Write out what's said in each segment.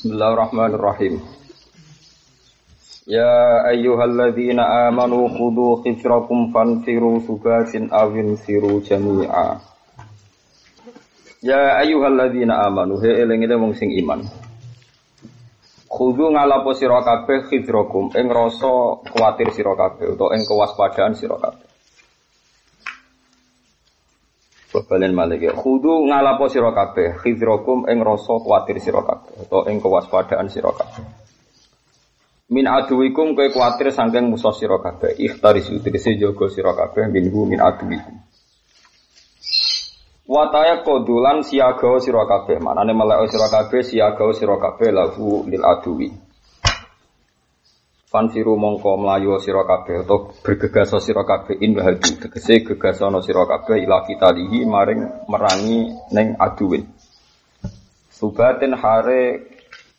Bismillahirrahmanirrahim. Ya ayyuhalladzina amanu khudhu khifrakum fanfiru subatin awin firu jami'a. Ya ayyuhalladzina amanu he eling-eling wong sing iman. Khudhu ngalapo sira kabeh khifrakum ing rasa kuwatir sira kabeh utawa ing kewaspadaan sira kabeh. Balen malik ya. Khudu ngalapo sira kabeh, khidrokum ing rasa kuwatir sira kabeh utawa ing kewaspadaan sira kabeh. Min aduwikum kowe kuwatir saking musuh sira kabeh, ikhtaris tegese jaga sira kabeh minhu min aduwikum. Wataya kodulan siaga sira kabeh, manane melek sira kabeh siaga sira kabeh lahu lil aduwi. Fanfiru mongko melayu sira kabeh atau bergegas sira kabeh in wahadu tegese gegasono sira kabeh ila kitalihi maring merangi neng aduwin. Subatin hare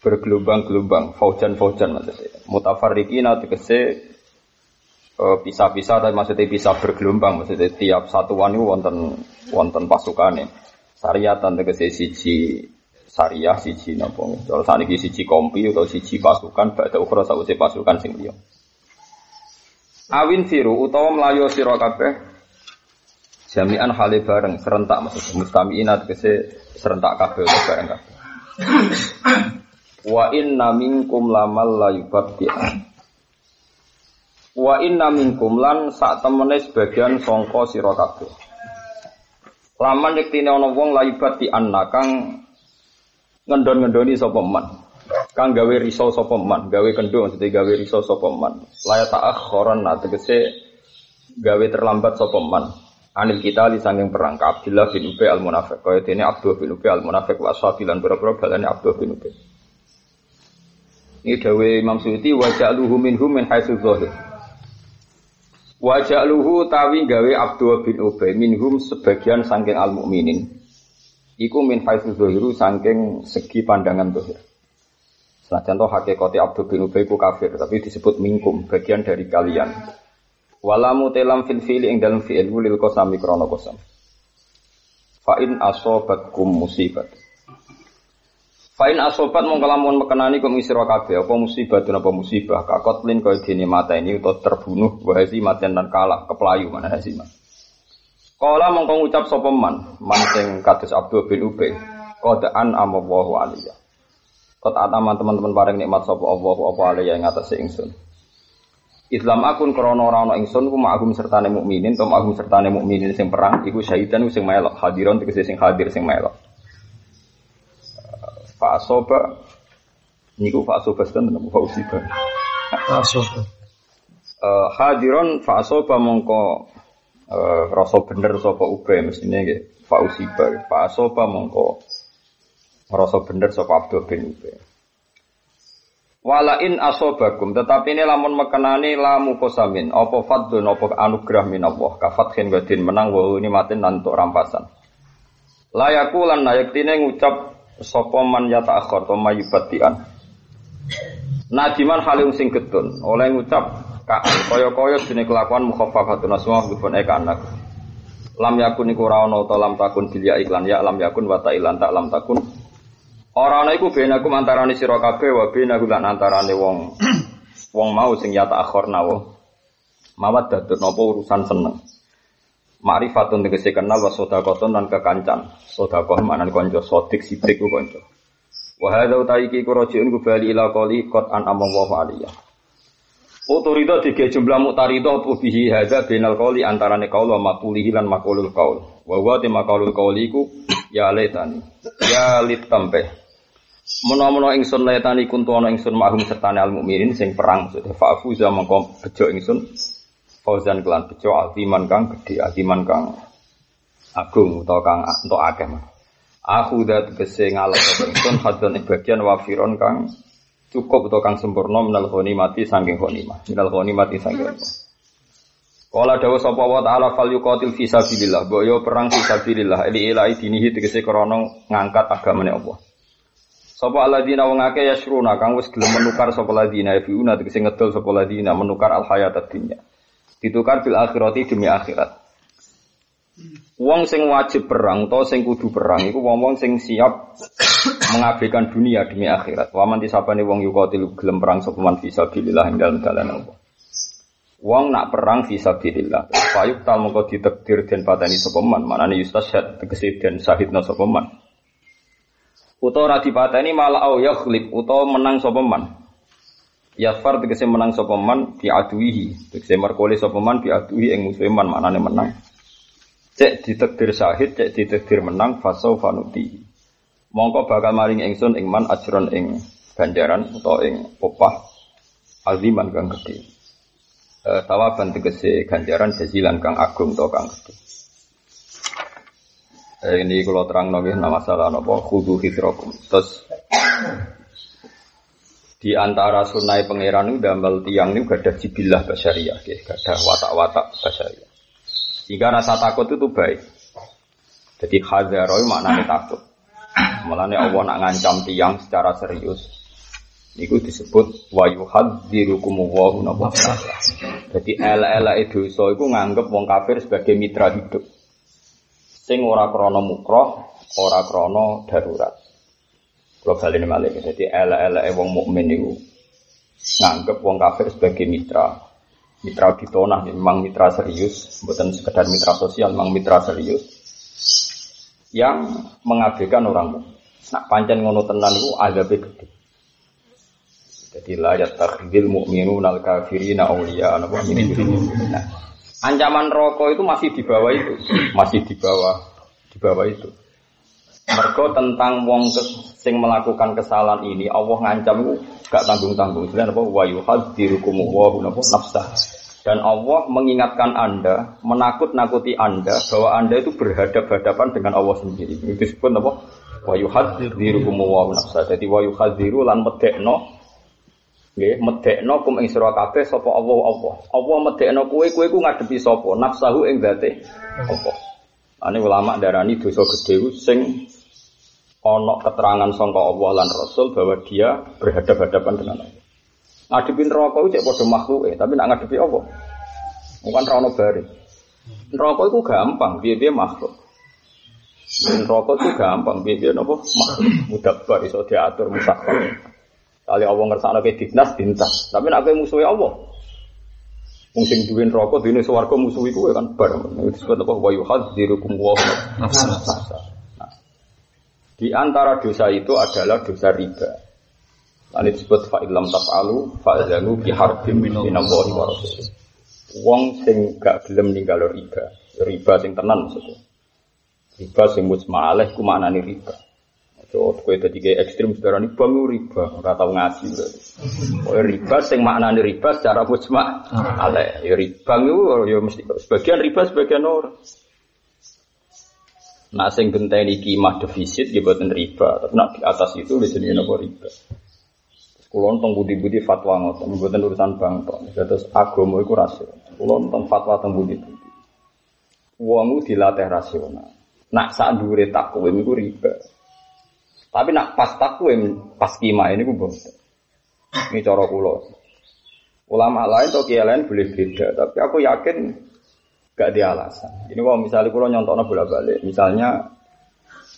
bergelombang-gelombang, faujan-faujan maksudnya. Mutafarriqina tegese uh, pisah-pisah tapi maksudnya bisa bergelombang maksudnya tiap satuan itu wonten wonten pasukane. Syariatan tegese siji syariah siji napa kalau saat ini siji kompi atau siji pasukan badhe ukhra sausi pasukan sing liya. Awin firu utawa melayu sira kabeh jami'an hale bareng serentak maksud mustami'in tegese serentak kabeh bareng kabeh. Wa inna minkum lamal la yubti'an wa inna minkum lan sak temene sebagian sangka sira kabeh. Laman yektine ana wong la yubti'an ngendon-ngendoni sapa man. Kang gawe risau sapa man, gawe kendo maksudnya gawe risau sapa man. Laya ta'akhiran nah tegese gawe terlambat sapa man. Anil kita li sanging perang ka Abdullah bin Ubay al Munafiq. Kaya dene Abdullah bin Ubay al Munafiq wa ashabilan berapa balane Abdullah bin Ubay. Ini dawe Imam Suyuti wa ja'luhu minhum min haitsu dhahir. Wa tawi gawe Abdullah bin Ubay minhum sebagian sangking al mukminin Iku min haitsu zahiru saking segi pandangan dohir. Senajan contoh hakikati Abdul bin Ubay ku kafir, tapi disebut mingkum, bagian dari kalian. Walamu telam fil fili ing dalam fi'il lil kosami krono kosam. Fa'in asobatkum musibat. Fa'in asobat mongko lamun mekenani kum isra kabeh apa musibah apa musibah kakotlin kaya dene mata ini utawa terbunuh wa matian dan kalah keplayu mana hazimat. Kala mongko ngucap sapa man, man sing kados Abdul bin Ubay, qadaan amallahu aliyah. Kot ataman teman-teman bareng nikmat sapa Allah apa aliyah ing atase ingsun. Islam akun krana ora ana ingsun ku ma'agum sertane mukminin, to ma'agum sertane mukminin sing perang iku syahidan sing melok, hadiron tegese sing hadir sing melok. Fa asoba niku fa asoba sedan nemu fa usiba. Fa asoba. Uh, hadiron fa asoba mongko uh, rasa bener sapa ube mestine nggih Pak Usiba. Pak Asoba mongko rasa bener sapa Abdul bin Ube. Wala in asobakum tetapi ini lamun mekenani lamu kosamin apa fadlun apa anugerah min Allah kafathin wadin menang wa ini matin nantuk rampasan. Layaku lan nayaktine ngucap sapa man yata akhir to mayubatian Nadiman halim sing getun oleh ngucap kaya-kaya jenis kelakuan mukhaffafatun asma bifun eka anak. Lam yakun iku ora ana ta lam takun bilya iklan ya lam yakun wa ilan tak lam takun. Ora ana iku benakum antarané sira kabeh wa benahu lan antarane wong wong mau sing ya tak akhirna wa. Mawat dadut napa urusan seneng. Ma'rifatun tegese kenal wa sedekahun lan kekancan. Sedekah manan kanca sodik sidik ku kanca. Wa hadza utaiki ku rajiun ku bali an amallahu aliyah. Otorito tiga jumlah mutarito bihi hadza binal qauli antarane qaul wa maqulihi lan maqulul qaul. Wa wa te maqulul qauli iku ya letani. Ya litampe. Menawa ingsun letani kuntu ana ingsun mahum sertane al mukminin sing perang maksudnya fa'fu za mengko bejo ingsun fauzan kelan bejo aziman kang gedhe aziman kang agung utawa kang entuk akeh. Aku dat kese ngalap ingsun hadon bagian wafiron kang cukup atau kang sempurna minal mati saking mah minal mati saking Kala dawa sapa wa ta'ala fal yuqatil fi sabilillah. Mbok perang fi sabilillah. Ili ilahi dinihi tegese krana ngangkat agamane Allah. Sapa alladzina wong akeh yasruna kang wis gelem menukar sapa ladina yafiuna tegese ngedol sapa ladina menukar al hayat dunya. Ditukar bil akhirati demi akhirat Wong sing wajib perang atau sing kudu perang iku wong-wong sing siap mengabaikan dunia demi akhirat. Wa man disabane wong yuqatil gelem perang sapa man fisabilillah ing dalem dalan Allah. Wong nak perang fisabilillah. Fayuk tal mongko ditakdir den pateni sapa man, manane yustashhad tegese den syahidna sapa man. Utawa ora dipateni malah au yakhlib utawa menang sapa man. Yafar tegese menang sapa man bi aduihi, tegese merkole sapa man bi aduhi ing musuhe man, manane menang. Cek ditakdir syahid, cek ditakdir menang fasau fanuti. Mongko bakal maring ingsun ing man ajron ing ganjaran utawa ing opah aziman kang gede. E, tawaban tegese ganjaran jazilan kang agung utawa kang gede. E, ini kalau terang nggih nama masalah napa khudu hidrakum. Terus di antara sunai pangeran itu damel tiang ini gak ada jibilah basyariah, gak ada watak-watak basyariah. Jika rasa takut itu baik. Jadi khazaroi maknanya takut. Mulanya Allah nak ngancam tiang secara serius. Itu disebut wa yuhadzirukum wa Jadi ela-ela so itu nganggep wong kafir sebagai mitra hidup. Sing ora krono mukroh, ora krono darurat. Kalau kali ini malah jadi ela-ela wong mukmin itu nganggep wong kafir sebagai mitra. Mitra ditonah memang mitra serius, bukan sekedar mitra sosial, memang mitra serius yang mengabaikan orang Nak pancen ngono tenan itu azabnya gede. Jadi la yattakhidil mu'minuna al-kafirina awliya apa? Nah, ancaman rokok itu masih di bawah itu, masih di bawah di bawah itu. Mergo tentang wong sing melakukan kesalahan ini Allah ngancam gak tanggung-tanggung. Sebenarnya apa wa yuhadzirukum wa nafsah. Dan Allah mengingatkan Anda, menakut-nakuti Anda bahwa Anda itu berhadap-hadapan dengan Allah sendiri. Itu disebut apa? Wa yuhadzirukum wa nafsah. Jadi wa yuhadziru lan medekno nggih medekno kum ing sira kabeh sapa Allah Allah. Allah medekno kowe kowe ku ngadepi sapa? Nafsahu ing zate Allah. Ane ulama darani dosa gedhe sing ana keterangan sangka Allah lan Rasul bahwa dia berhadap-hadapan dengan Allah. Ngadepi neraka itu cek makhluk eh, tapi nak ngadepi Allah. Bukan rono bari. Neraka itu gampang, dia dia makhluk. Neraka itu gampang, dia dia nopo makhluk. Mudah bar iso diatur musafir. Kali Allah ngersakno ke dinas dintas, tapi nak kowe musuhe Allah. Wong sing duwe neraka dene swarga musuh iku kan bar. Disebut apa wa yuhadzirukum wa. Di antara dosa itu adalah dosa riba. Lalu disebut fa'ilam taf'alu fa'zanu biharbim minallahi wa rasulih. Wong sing gak gelem ninggal riba, riba sing tenan maksudnya. Riba sing musma'aleh ku maknane riba. So, kowe dadi kayak ekstrim sekarang ini bang riba, ora tau ngaji berarti. Oh, riba sing maknane riba secara mujma ale. Ya riba itu ya mesti sebagian riba sebagian orang. Nah, sing genteni kimah defisit ya boten riba, tapi nak di atas itu jenenge napa riba. Kulo teng budi-budi fatwa ngoten, mboten urusan bang tok. Terus agama iku rasional. Kulo teng fatwa teng budi-budi. Wong dilatih rasional. Nak sak dhuwure takwim iku riba. Tapi nak pas takwim, pas kima ini ku boten. Ini cara kulo. Ulama lain atau kiai lain boleh beda, tapi aku yakin Gak ada alasan. Ini kalau misalnya kalau nyontok bola balik, misalnya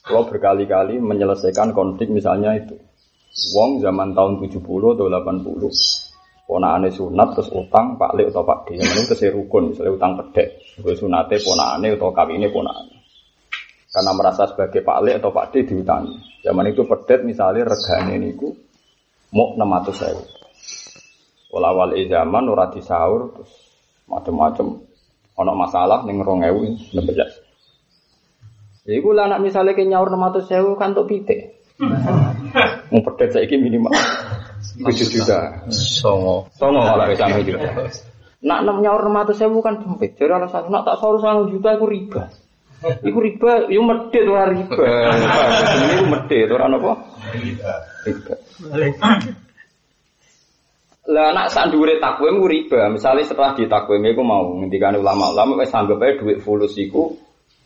kalau berkali-kali menyelesaikan konflik misalnya itu, Wong zaman tahun 70 atau 80, ponakane sunat terus utang Pak Lek atau Pak D, yang itu rukun, misalnya utang pedek, gue sunate ponakane atau kawine ponakane. Karena merasa sebagai Pak Lek atau Pak D diutangi. Zaman itu pedet misalnya regane niku mau 600 saya. Walau zaman ora disaur terus macam-macam Ono masalah ning 2016. Ya iku lah anak misalnya ke nyaur 600.000 kan untuk pitik. Mau pedet saiki minimal 7 juta. Songo. Songo kalau bisa juta. Nak enam nyaur 600.000 kan dompet. Jadi alasan nak tak saur 1 juta iku riba. Iku riba, yo medit ora riba. Ini medit ora napa? Riba. Riba. Lah nak sak dhuwure takwim ku riba. Misalnya setelah ditakwim iku mau ngendikane ulama-ulama wis anggap ae dhuwit fulus iku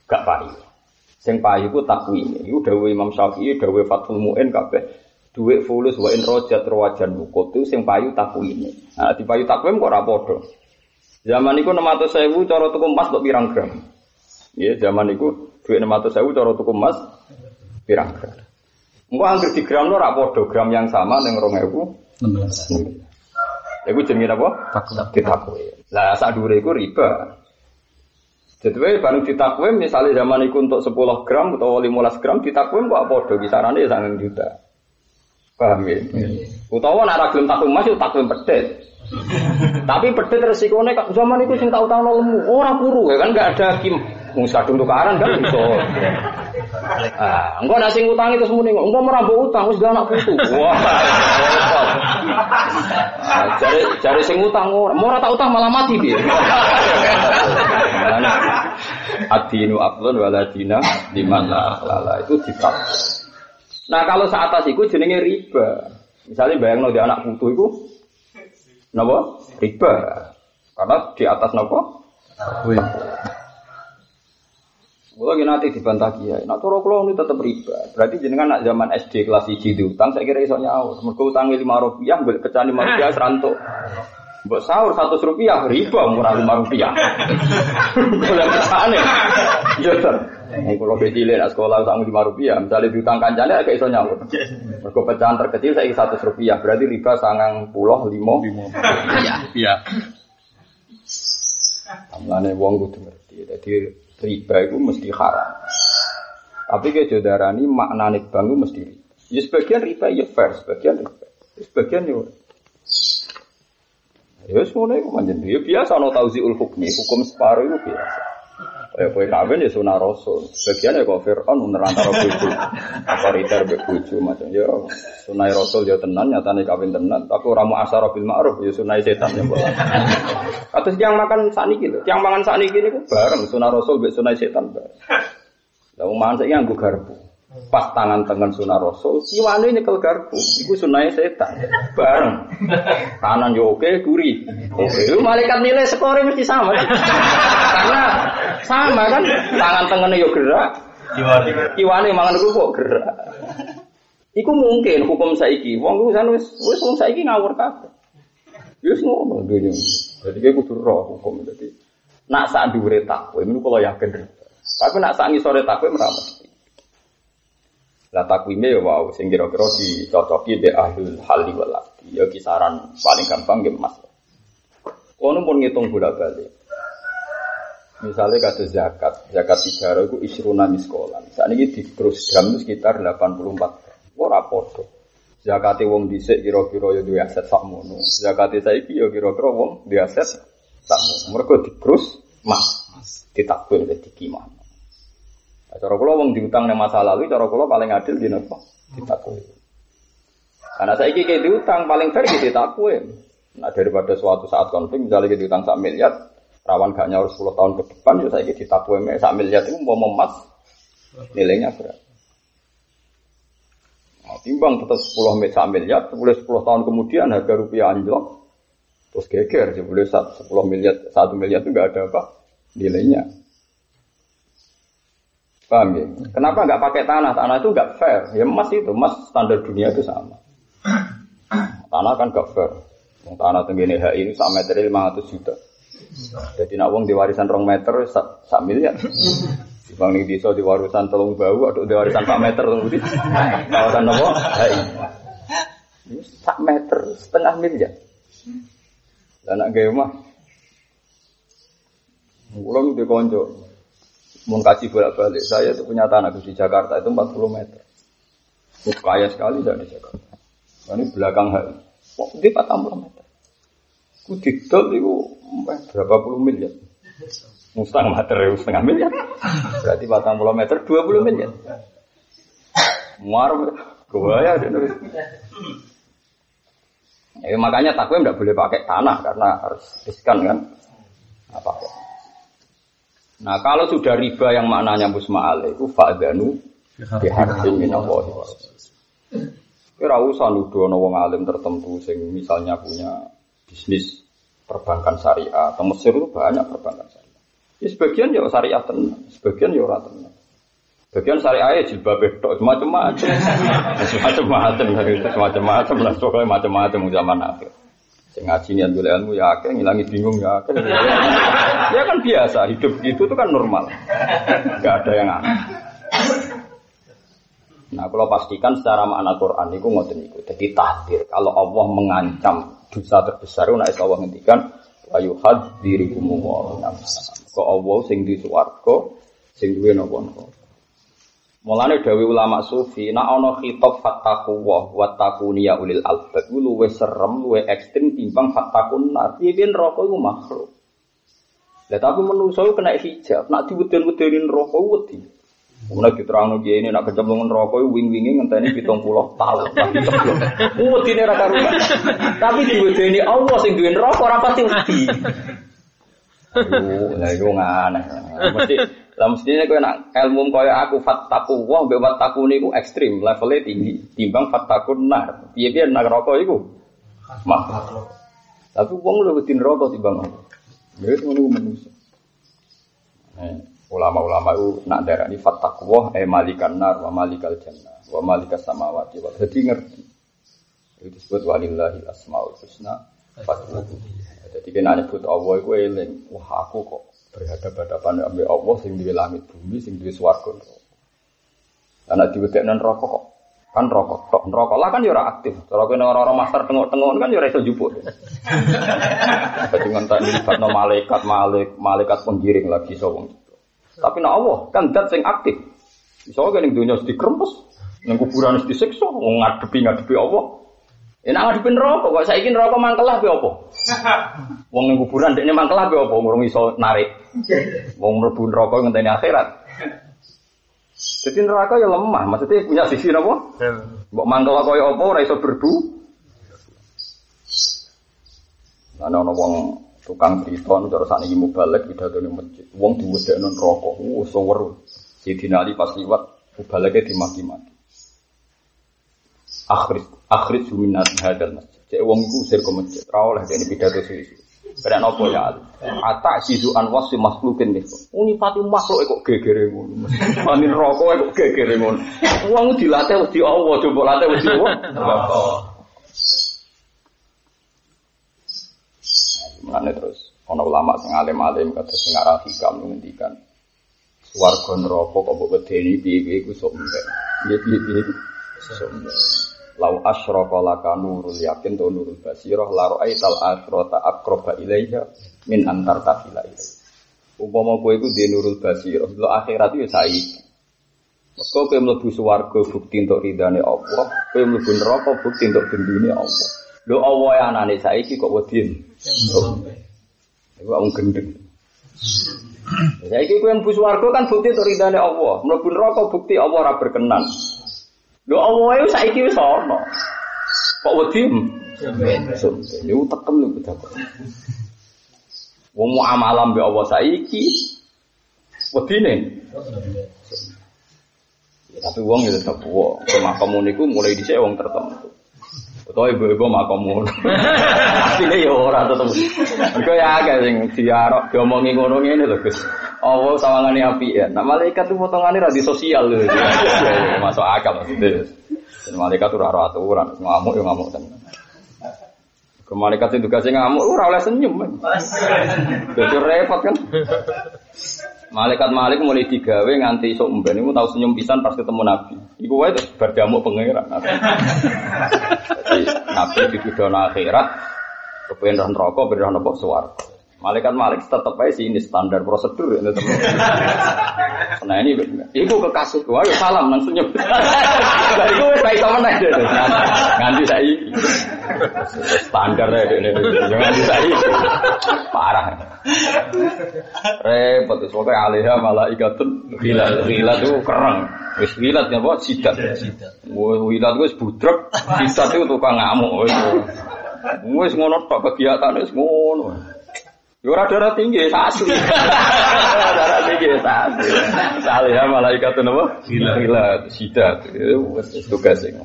gak payu. Sing payu ku takwim. Iku dawuh Imam Syafi'i, dawuh Fathul Muin kabeh dhuwit fulus wa in rajat rawajan itu sing payu takwim. Nah, di payu takwim kok ora padha. Zaman iku 600.000 cara tuku emas kok pirang gram? Ya zaman itu duit 600 sewu cara tuku emas pirang gram. Engko anggere di gram ora padha gram yang sama ning 2000 16. Iku jenenge apa? Ditakwe. Lah sak dhuwure iku riba. Jadi bareng ditakwim misalnya zaman itu untuk 10 gram atau 15 gram ditakwim kok padha kisarannya ya sangat juta. Paham ya? Utawa nek gelem takwim mas takwim pedet. Tapi pedet resikonya zaman itu sing tau tau lemu ora puru ya kan gak ada kim Wong kadung tukaran kan iso. Ah, engko nek sing utang itu semune engko engko merambok utang wis gak anak putu. Wah. Cari cari sing utang ora, ora tak utang malah mati dia. Adinu afdhal wala dina liman lala itu ditap. Nah kalau saat atas itu jenenge riba. Misalnya bayang di anak putu itu, napa? Riba. Karena di atas napa? Kalau gini nanti dibantah kiai, nah toro kalau ini tetap riba. Berarti jenengan nak zaman SD kelas di utang, saya kira iso nyaur. Mereka utang lima rupiah, beli pecah lima rupiah serantuk. Buat sahur satu rupiah, riba murah lima rupiah. Kalau aneh, jodoh. Kalau kecil nak sekolah utang lima rupiah, misalnya diutang kancane agak iso nyaur. Mereka pecahan terkecil saya satu rupiah, berarti riba sangang pulau limo. Iya. Iya. Amlane wong kudu ngerti. Jadi riba itu mesti haram. Tapi ke jodarani maknane bangu mesti riba. Ya sebagian riba ya fair, sebagian riba. Ya sebagian ya Ya semuanya itu manjen. Ya biasa no tauziul hukmi, hukum separuh itu biasa. Ya kue kawin ya sunah rasul. Sebagian ya kau Fir'aun menerantara buju. Otoriter buju macam ya sunah rasul ya tenan, nyatanya kawin tenan. Tapi orang mau asar bil ma'ruf ya sunah setan ya bola. Atau yang makan saat ini, yang makan saat ini bareng sunah rasul be sunah setan bareng. Lalu mangan saya nganggu garpu. Pas tangan tangan sunah rasul, iwane nyekel garpu. Iku sunah setan. Bareng. Kanan yo oke, kuri. Oke, lu malaikat nilai skornya mesti sama kan? Karena sama kan, tangan tangannya yo gerak. Iwane mangan kok gerak. Iku mungkin hukum saiki. Wong ku wis wis wong saiki ngawur kabeh. Wis ngono dunya. Jadi kayak kudu roh hukum jadi. Nak diure takwe, ini kalau yakin. Tapi nak saat ngisore takwe meramat. Lah takwime ya wow, sing kira-kira dicocoki di ahli hali wal Ya kisaran paling gampang ge emas. Kono pun ngitung bolak-balik. Misalnya kata zakat, zakat tiga itu isruna miskolan. Saat ini di terus gram itu sekitar 84 gram. Ora podo. Zakat wong dhisik kira-kira ya duwe aset sakmono. Zakat saiki ya kira-kira wong duwe aset sakmono. Mergo dikrus mas, ditakwil di kimah. Nah, cara kula wong diutang nang masa lalu, cara kula paling adil di napa? Ditakwil. Karena saya iki diutang paling fair di ditakwil. Nah daripada suatu saat konflik misalnya kita diutang sak miliar, rawan gak nyaur 10 tahun ke depan ya saya gitu ditakwil sak miliar itu mau emas nilainya berapa? Nah, timbang tetap 10 miliar, miliar, boleh 10 tahun kemudian harga rupiah anjlok, terus geger, boleh 10 miliar, 1 miliar itu nggak ada apa nilainya. Paham ya? Kenapa nggak pakai tanah? Tanah itu nggak fair. Ya emas itu, emas standar dunia itu sama. Tanah kan nggak fair. Tanah tenggine HI ini sak meter 500 juta. Jadi nak uang di warisan rong meter sak, miliar. Bang nih bisa di warisan telung bau atau di warisan sak meter tunggu di kawasan nopo HI. Ini sak meter setengah miliar. Dan nak gaya mah. Ulang di. Kasih bolak-balik. Saya itu punya tanah di Jakarta itu 40 meter. Itu kaya sekali di Jakarta. Nah, ini belakang HI. Kok di 40 meter. Ku didol itu berapa puluh miliar. Setengah meter ya, setengah miliar. Berarti 40 meter 20 miliar. Muar, ya. Ya, makanya takwim tidak boleh pakai tanah karena harus riskan kan. Apa -apa. Nah kalau sudah riba yang maknanya musma'al itu fa'adhanu biharjin minallahi wa Kira usah nuduh wong alim tertentu sing misalnya punya bisnis perbankan syariah atau Mesir itu banyak perbankan syariah. Ya sebagian ya syariah tenang, sebagian ya ora tenang. Sebagian syariah ya jilbab itu macam-macam, macam-macam macam-macam lah pokoknya macam-macam zaman akhir. Sing ngaji niat ilmu ya akeh, ngilangi bingung ya akeh. Ya kan biasa, hidup gitu itu kan normal. Gak ada yang aneh. Nah, kalau pastikan secara makna Quran itu ngoten itu. Jadi tahdir. Kalau Allah mengancam dosa terbesar, nah Allah ngendikan wa yuhadzirikum wa Kok Allah sing di swarga sing duwe napa-napa. Mulane dawe ulama sufi, nak ana khitab fattaku wa wattaquni ya ulil albab luwih serem, luwih ekstrem timbang fattakun nar. Piye neraka iku makhluk. Lah tapi menungso kena hijab, nak diweden-wedeni neraka wedi. Mulai diterang lagi ini nak kecemplungan rokok wing-wingi ngenteni pitung puluh tahun. Wedi ini raka rumah. Tapi diwedeni Allah sing duwe neraka ora pasti wedi. Lah iku ngane. Mesti lah mestinya kowe nak ilmu kaya aku fattaku wah mbek wattaku niku ekstrim, levelnya tinggi. Timbang fattakun nar. Piye-piye nak rokok iku? Makhluk. Tapi wong lu wedi neraka timbang aku. Ya itu ngono manusia. Ulama-ulama itu nak darah ini fattakuwah eh malikan nar wa malikal jannah wa malikas samawati wa jadi ngerti. Itu disebut walillahi asmaul husna fatwahu. Jadi kena nyebut Allah itu eling. Wah aku kok berhadapan-hadapan dengan Allah sing di langit bumi sing di swarga. Karena diwedekno neraka kok kan rokok tok. Rokok lah kan ya ora aktif. Kalau kena orang-orang master tengok-tengok kan ya ora iso jupuk. Dadi ngentak libatno malaikat malik malaikat penggiring lagi sawung tapi nak Allah kan dat sing aktif. Iso kan ning dunya dikrempes ning kuburan wis disiksa ngadepi ngadepi Allah. Enak ngadepi neraka kok saiki neraka mangkelah piye apa? Wong ning kuburan dekne mangkelah piye apa? Ngurung iso narik. Wong mlebu neraka ngenteni akhirat. Jadi neraka ya lemah, maksudnya punya sisi apa? Mbok mangkel kaya apa ora iso berbu. Ana ana wong tukang cerita nu cara sakniki mubalek pidatone masjid. Wong diwedekno neraka. Uh, sewer. Sidina Ali pas liwat mubaleke dimaki-maki. Akhir akhir suminat hadal masjid. Cek wong iku usir ke masjid. Ora oleh dene pidato sisi. Keren apa ya Ali? Ata sizu anwas si makhlukin nih. Uni pati makhluk kok gegere ngono. Mani rokok kok gegere ngono. Wong dilatih wedi Allah, coba latih wedi Allah. Mulane terus ana ulama sing alim-alim kata sing arah hikam ngendikan swarga neraka kok mbok wedeni piye-piye iku sok mbek. Piye-piye sok mbek. Lau asyraka laka nurul yakin to nurul basirah la ra'aital akhirata aqraba ilaiha min antar tafila ilaiha. Umpama kowe iku di nurul basirah, lo akhirat itu saiki. Mergo kowe mlebu swarga bukti untuk ridane Allah, kowe mlebu neraka bukti untuk gendune Allah. Lho Allah ya anane saiki kok wedi. Iku wong gendeng. Saiki kowe mlebu swarga kan bukti untuk ridane Allah, mlebu neraka bukti Allah ora berkenan. Lho itu saiki wis ana. Kok wedi? Sumpah, niku tekem niku dapat. Wong muamalah mbek Allah saiki wedine. Ya, tapi wong ya tetep wong. Makamu niku mulai dhisik wong tertentu. Utawa ibu-ibu makamu. Asline ya ora tetep. Mergo ya akeh sing diarok diomongi ngono ngene lho, Gus. Allah sawangane api ya. Nah malaikat itu potongane ra di sosial lho. Masuk akal maksudnya. Dan malaikat itu ora aturan, ngamuk ya ngamuk tenan. Ke malaikat itu tugasnya ngamuk, ora oleh senyum. Jadi repot kan. Malaikat Malik mulai digawe nganti iso umben iku tau senyum pisan pas ketemu Nabi. Iku wae terus berdamuk pangeran. Nabi dituduh akhirat kepengen roh neraka, pengen roh swarga. Malaikat Malik aja sih ini standar prosedur ya Nah ini, ibu kekasih ayo salam nyebut. Nah itu saya sama nih deh, nganti saya standar ya ini, nganti saya parah. Repot, soalnya alihah malah ikatun gila, gila tuh kerang. Wis wilat ya buat sidat. Wilat wis budrek, sidat itu tukang ngamuk. Wis ngono tok kegiatan wis ngono. Yo ora darah tinggi asli. darah tinggi asli. Salih ya malaikat napa? Gila gila sidat. Wis tugas sing.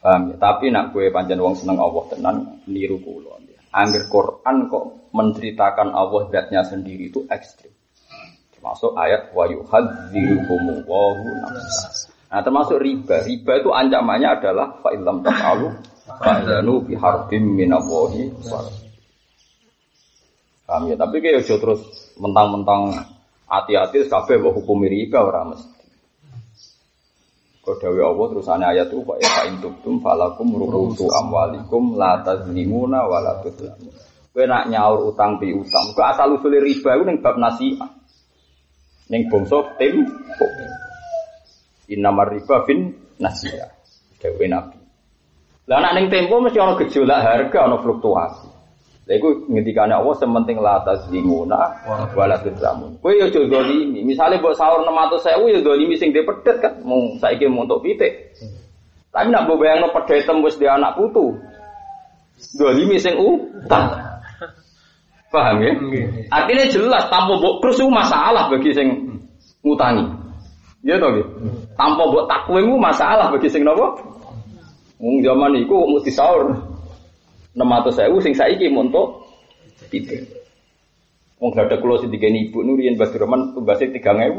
Paham ya? Tapi nak kue panjang wong seneng Allah tenan niru kula. Angger Quran kok menceritakan Allah zatnya sendiri itu ekstrim. Termasuk ayat wa yuhadzirukumullahu nafsa. Nah termasuk riba. Riba itu ancamannya adalah fa illam taf'alu fa'zanu bi harbin Paham ya? Tapi kayak terus mentang-mentang hati-hati kabeh hukum riba ora mesti. Kau dawe Allah terusannya ayat itu Pak ya intubtum falakum ruhutu amwalikum la tazlimuna wa la. Kowe nak nyaur utang pi utang. Kau asal usul riba itu ning bab nasihat. Ning bangsa tim Innamar riba bin nasihat. Dawe Nabi. Lah nak ning tempo mesti ana gejolak harga, ana fluktuasi. Lha iku ngendikane Allah sementing la tazlimuna wala tuzlamun. Kowe yo aja zalimi. Misale mbok sahur 600.000 yo zalimi sing dhe pedet kan. Mung saiki mau untuk pitik. Tapi nak mbok bayangno pedet tembus di anak putu. Zalimi sing utang. Paham ya? Artinya jelas tanpa mbok krus masalah bagi sing ngutangi. Ya toh nggih. Tanpa mbok takwe masalah bagi sing napa? Wong zaman iku mesti sahur. 600.000 sing saiki montok pitik. Wong gak ada kulo sing digeni ibu Nurian Basroman tugasnya 3000.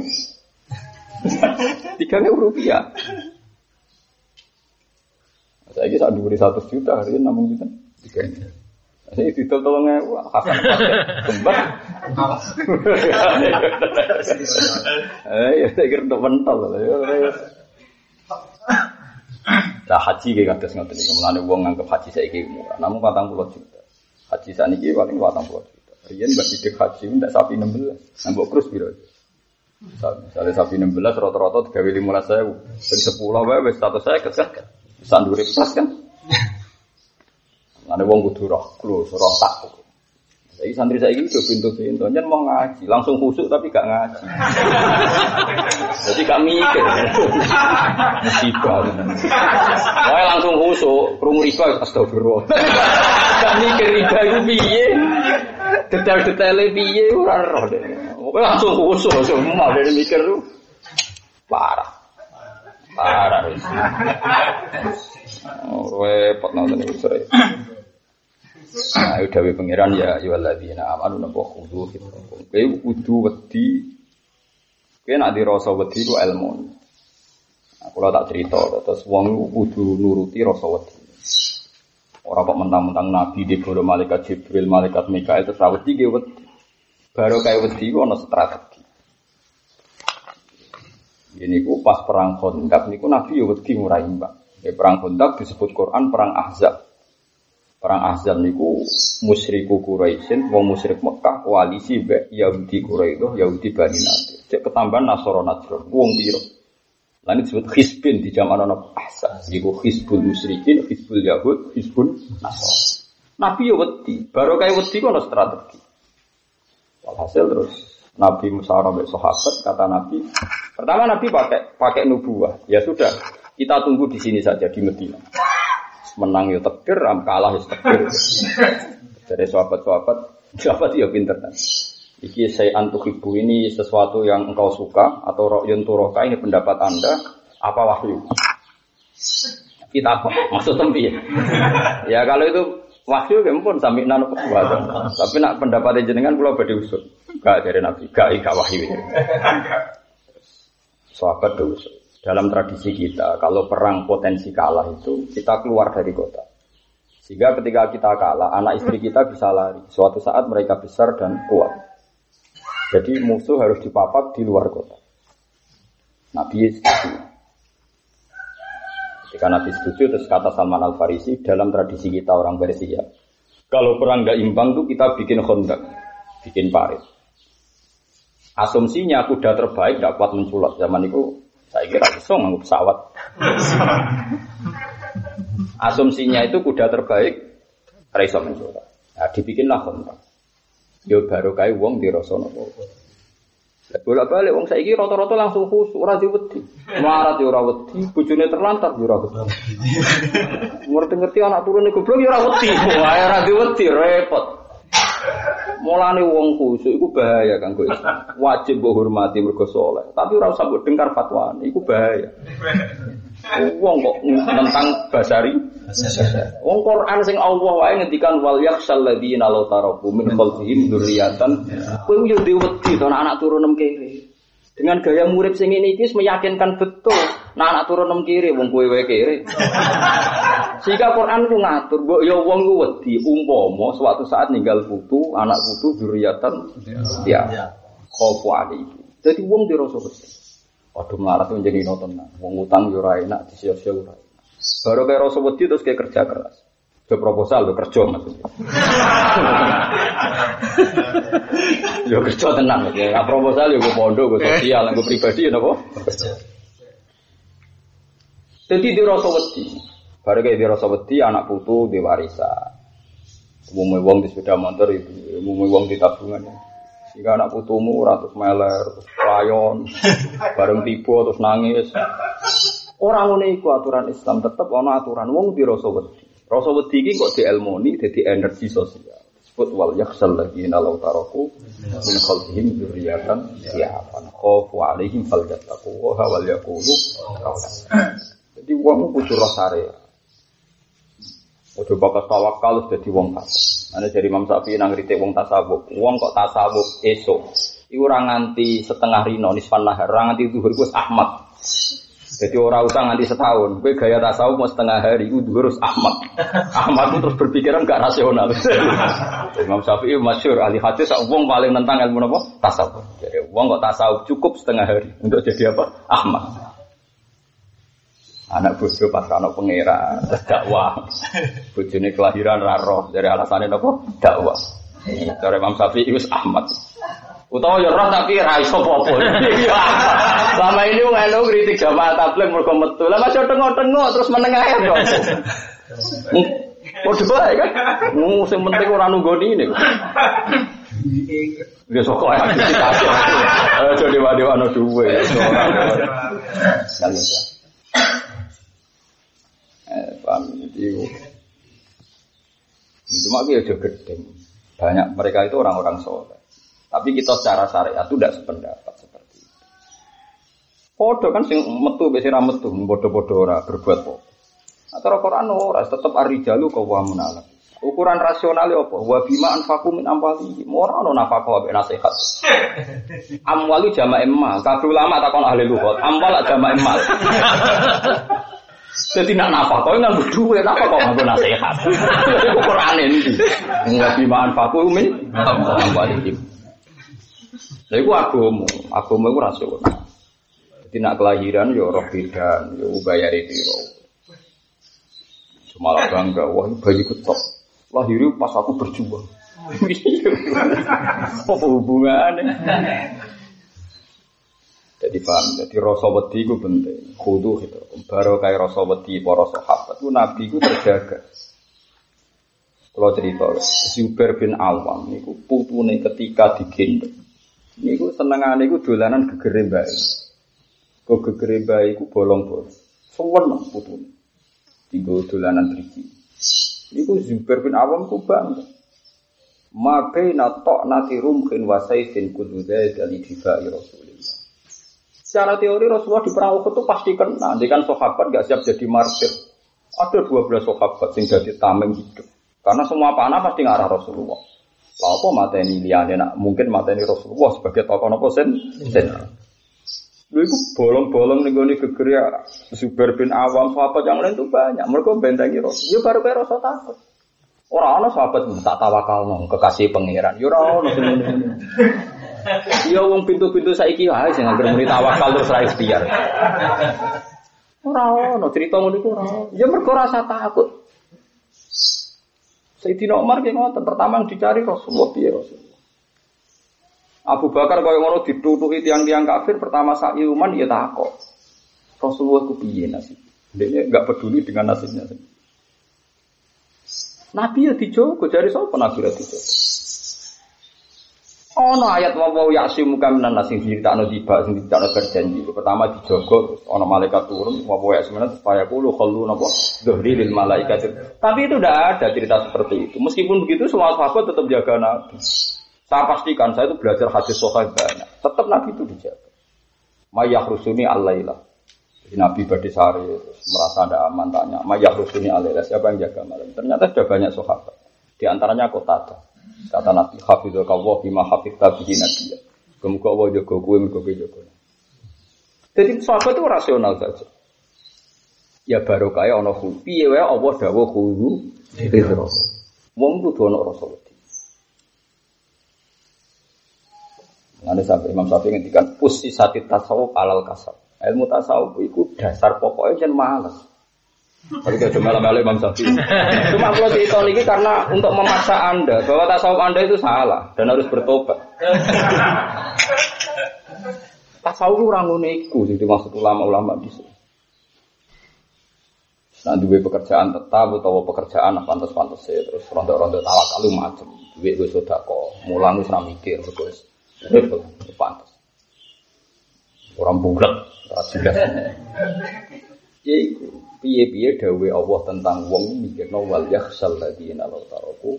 3000 rupiah. Saya ini saat diberi satu juta hari ini namun juta tiga ini. Saya itu tolong ewu hasan kembar. Eh, ya saya kira untuk mental. Nah haji kayak kados ngoten niku. Mulane wong nganggep haji saiki murah. Namun 40 juta. Haji saniki paling 40 juta. Riyen mbak sidik haji ndak sapi 16. Nambok krus piro? Misalnya sapi 16 rata-rata 3 15 saya Jadi 10 wae wis saya kesek. Bisa ndure plus kan. Mulane wong kudu roh, klus, roh takut. Jadi santri saya ini udah pintu-pintu, nyen mau ngaji, langsung khusuk tapi gak ngaji. Jadi gak mikir, musibah. Pokoknya langsung khusuk, krungu riba, astagfirullah. Gak mikir riba itu piye, detail-detailnya piye, ora roh. Pokoknya langsung khusuk, semua dari mikir tuh parah, parah. Oh, repot nonton itu. Nah, dawe pangeran ya ayyuhalladzina amanu napa khudu fitrakum. Kowe kudu wedi. Kowe nak dirasa wedi ku ilmu. Aku lah tak cerita, terus wong kudu nuruti rasa wedi. Orang kok mentang-mentang nabi di bawah malaikat Jibril, malaikat Mikael terus wedi ge wedi. Baru kayak wedi ana strategi. Ini ku pas perang Khandaq niku nabi yo wedi ngurai mbak. Ya, perang Khandaq disebut Quran perang Ahzab. Perang Ahzab niku musyriku Quraisyin, wong musyrik Mekah koalisi mbek Yahudi Quraisy, Yahudi Bani Nadir. Cek ketambahan Nasara Najran, wong piro. Lan disebut Hizbin di zaman ana Ahzab. Iku Hizbul Musyrikin, Hizbul Yahud, Hizbul Nasara. Nabi yo wedi, baru kayak wedi kono strategi. Walhasil terus Nabi musyawarah mbek sahabat kata Nabi, pertama Nabi pakai pakai nubuah. Ya sudah, kita tunggu di sini saja di Medina menang ya tekir, kalah ya tekir. Dari sahabat-sahabat, sahabat ya pinter kan. Iki saya antuk ibu ini sesuatu yang engkau suka atau rokyun turoka ini pendapat anda apa wahyu? Kita apa? Maksud tempi ya? ya kalau itu wahyu ya pun sampai nanu Tapi nak pendapat jenengan kalau badi usut. Gak dari nabi, gak gak wahyu. Sahabat usut. Dalam tradisi kita, kalau perang potensi kalah itu, kita keluar dari kota. Sehingga ketika kita kalah, anak istri kita bisa lari. Suatu saat mereka besar dan kuat. Jadi musuh harus dipapak di luar kota. Nabi setuju. Ketika Nabi setuju, terus kata Salman Al Farisi dalam tradisi kita orang Persia, kalau perang gak imbang tuh kita bikin kondak, bikin parit. Asumsinya kuda terbaik gak kuat menculot zaman itu saya kira bisa nganggo pesawat. Asumsinya itu kuda terbaik raiso mencoba. Nah, dibikinlah kontrak. Yo baru kayak uang di Rosono. Bolak balik uang saya rata-rata langsung khusus ora diwedi. Marat yo ora wedi, bojone terlantar yo ora. Ngerti-ngerti anak turun iku goblok yo ora wedi. Wah ora diwedi repot. Mulane wong khusuk iku bahaya kanggo Islam. Wajib mbok hormati mergo saleh, tapi ora usah mbok dengar fatwane, iku bahaya. Wong kok tentang basari. Wong Quran sing Allah wae ngendikan wal yakhsal ladzina law taraku min khalfihim dzurriatan. Kowe yo wedi to anak turun nem kiri. Dengan gaya murid sing ini iki meyakinkan betul. Nah anak turun nem kiri wong kowe wae kiri. Sehingga Quran ku ngatur, mbok ya wong ku wedi umpama suatu saat ninggal putu, anak putu zuriatan ya. Khofu alaihi. Jadi wong dirasa wedi. Waduh melarat itu menjadi nonton. Wong utang yo ora enak, disia-sia ora enak. Baru kayak rasa wedi terus kayak kerja keras. Ke proposal lo kerja maksudnya. yo kerja tenang ya. Nah, proposal yo gue pondok, gue sosial, gue pribadi ya nopo. Jadi di rasa wedi. Baru kayak di rasa wedi anak putu di warisan. Umumnya wong di sepeda motor itu, umumnya wong di tabungan. Jika anak putumu ratus meler, terus layon, bareng tipu terus nangis. Orang ini iku aturan Islam tetap ono aturan wong di rasa wedi. Rasa wedi iki kok dielmoni jadi energi sosial. Disebut wal yakhsal ladzina law taraku min khalfihim dzurriyyatan dha'afan khafu alaihim falyattaqu wa wal yaqulu. Jadi wong kudu rasa. Ojo bakas tawakal dadi wong fasik. Ana dari Imam Syafi'i nang kritik wong tasawuf. Wong kok tasawuf esok. Iku ora nganti setengah rino nisfan nahar, ora nganti zuhur wis Ahmad. Jadi orang usah nganti setahun. Gue gaya tasawuf mau setengah hari, gue harus Ahmad. Ahmad itu terus berpikiran gak rasional. Imam Syafi'i masyur ahli hadis, wong paling nentang ilmu apa? Tasawuf. Jadi wong kok tasawuf cukup setengah hari untuk jadi apa? Ahmad. Anak bojo pas ana pangeran, dakwah. Bojone kelahiran raro dari alasannya apa? Dakwah. Dari Imam Syafi'i wis Ahmad. Utawa ya roh tapi ra iso apa-apa. Selama ini wong elu kritik jamaah tabligh mergo metu. Lah masih tengok-tengok terus menengah ya kok. Padha bae kan. Mu sing penting ora nunggoni ini. Ya sok ae aktivitas. Ayo dewa-dewa duwe. Ya. Eh, paham itu. Cuma dia juga gede. Banyak mereka itu orang-orang soleh. Tapi kita secara syariat itu tidak sependapat seperti itu. Podo kan sing metu besi metu, bodoh-bodoh ora berbuat podo. Atau Quran ora tetap arijalu kau wa munalak. Ukuran rasionalnya apa? Wa bima anfaqu min amwali. Ora ono nafaqah mbek nasihat. Amwalu jama' emal. Kabeh ulama takon ahli lughat. Amwal jama' emal. Jadi nak napa kau nggak berdua, napa kau nggak nasihat? Itu Quran ini. Nggak bima anfaqu min amwalihim. Lha iku agama, agama iku rasional. Jadi nak kelahiran yo roh bidan, yo bayari piro. Malah bangga, wah bayi ketok. Lahir pas aku berjuang. Apa hubungannya? Jadi paham, jadi rasa wedi itu penting. Kudu itu. Baru kayak rasa wedi para sahabat itu Nabi itu terjaga. Kalau cerita, Zubair bin Awam itu putune ketika digendong. Niku senengane iku dolanan gegere bae. Kok gegere bae iku bolong-bolong. Suwen putune. Tinggo dolanan driji. Niku Zubair bin Awam ku bangga. Ma baina ta'nati rumkin wa sayfin kullu dzalika li dibai Rasulillah. Secara teori Rasulullah di perang itu pasti kena. Nanti kan sahabat gak siap jadi martir. Ada 12 sahabat yang jadi tameng hidup. Karena semua panah pasti ngarah Rasulullah. Lah apa mateni liyane nak mungkin mateni Rasulullah sebagai tokoh nopo sen sen. Lha iku bolong-bolong ning gone geger ya Zubair bin Awam sahabat yang lain tuh banyak. Mereka bentengi Rasul. Ya baru kayak rasa takut. Orang ana sahabat tak tawakal nang kekasih pangeran. Ya ora ono Ya wong pintu-pintu saiki wae sing anggere muni tawakal terus ra ikhtiar. Ora ono cerita ngono iku ora. Ya mergo rasa takut. Sayyidina Umar ki ngoten, pertama yang dicari Rasulullah piye Rasulullah. Abu Bakar kaya ngono ditutuki tiang-tiang kafir pertama saat iman ya takok. Rasulullah ku piye nasib? Dia enggak peduli dengan nasibnya. Nabi ya dijogo, dari sapa Nabi ya dijogo? Ono ayat wa wa ya'simu kaminan nas sing diceritakno tiba sing diceritakno berjanji. Pertama dijogo terus ono malaikat turun wa wa ya'simu supaya kulo khallu napa dhuhri lil malaikat. Tapi itu tidak ada cerita seperti itu. Meskipun begitu semua sahabat tetap jaga Nabi. Saya pastikan saya itu belajar hadis sahih banyak. Tetap Nabi itu dijaga. Mayah rusuni alailah. Jadi Nabi Badisari merasa ada aman tanya. Mayah rusuni alailah. Siapa yang jaga malam? Ternyata sudah banyak sahabat. Di antaranya kota Kata Nabi Hafizul Kawah bima hafizta bihi nabiya. Kemuka Allah jaga kue, mereka jaga. Jadi sahabat itu rasional saja. Ya baru kaya. Piye wae apa dawuh khulu fitro. Wong kudu ana rasa wedi. Nanti sampai Imam Syafi'i ngendikan pusi sati tasawuf alal kasab. Ilmu tasawuf itu dasar pokoknya jangan malas. Tapi kalau cuma malam Imam Syafi'i. Cuma kalau cerita ini karena untuk memaksa anda bahwa tasawuf anda itu salah dan harus bertobat. tasawuf orang uniku jadi maksud ulama-ulama di sini. Nah, dua pekerjaan tetap atau pekerjaan apa pantas-pantas terus rontok-rontok tawakal macam. Duit gue sudah kok, mulang gue mikir, terus Betul, pantas. Orang bulat, jelas. Ya iku, piye-piye dawe Allah tentang wong mikirno wal yakhsal ladina law taraku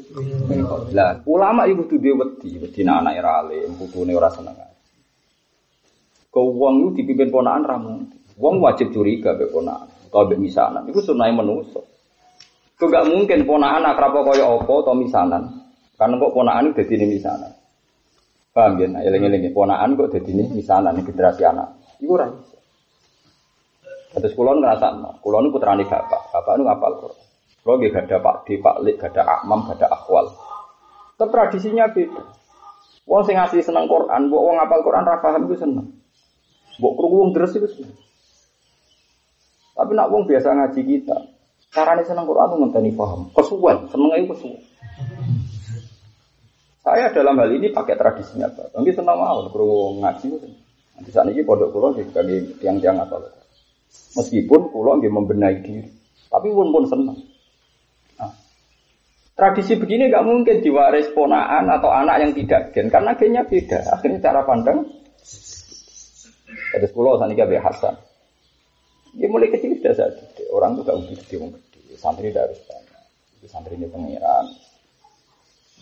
Lah, ulama iku kudu dhewe wedi, wedi anak era alim, putune ora seneng. Kau wong itu dipimpin ponaan ramu. Wong wajib curiga be ponaan. Kau be misanan. Itu sunai menuso. Kau gak mungkin ponaan akrab kaya apa atau misanan. Karena kok ponaan itu jadi misanan. Paham ya? Nah, ponaan kok jadi ini misalnya nih generasi anak. Iku ora iso. Terus kulon ngerasa, kulon putrane bapak, bapak nu ngapal Quran. Kalau gak ada Pak Di, Pak Lik, gak ada Akmam, gak ada Akwal. Tapi tradisinya beda. Wong sing asli seneng Quran, mbok wong ngapal Quran ra paham iku seneng. Krungu wong deres iku seneng. Tapi nak wong biasa ngaji kita, carane seneng Quran tuh ngenteni paham. Kesuwen, seneng iku kesuwen. Saya dalam hal ini pakai tradisinya Pak. Senang mau kalau ngaji. Nanti saat ini pondok pulau sebagai tiang-tiang apa Meskipun pulau nggak membenahi diri, tapi pun pun senang. Nah, tradisi begini nggak mungkin diwaris ponaan atau anak yang tidak gen karena gennya beda. Akhirnya cara pandang. Ada pulau sana kayak Hasan. Dia mulai kecil sudah saja. Orang tuh gak udah gede, gede. Santri tidak harus tanya. Santri ini pengiran.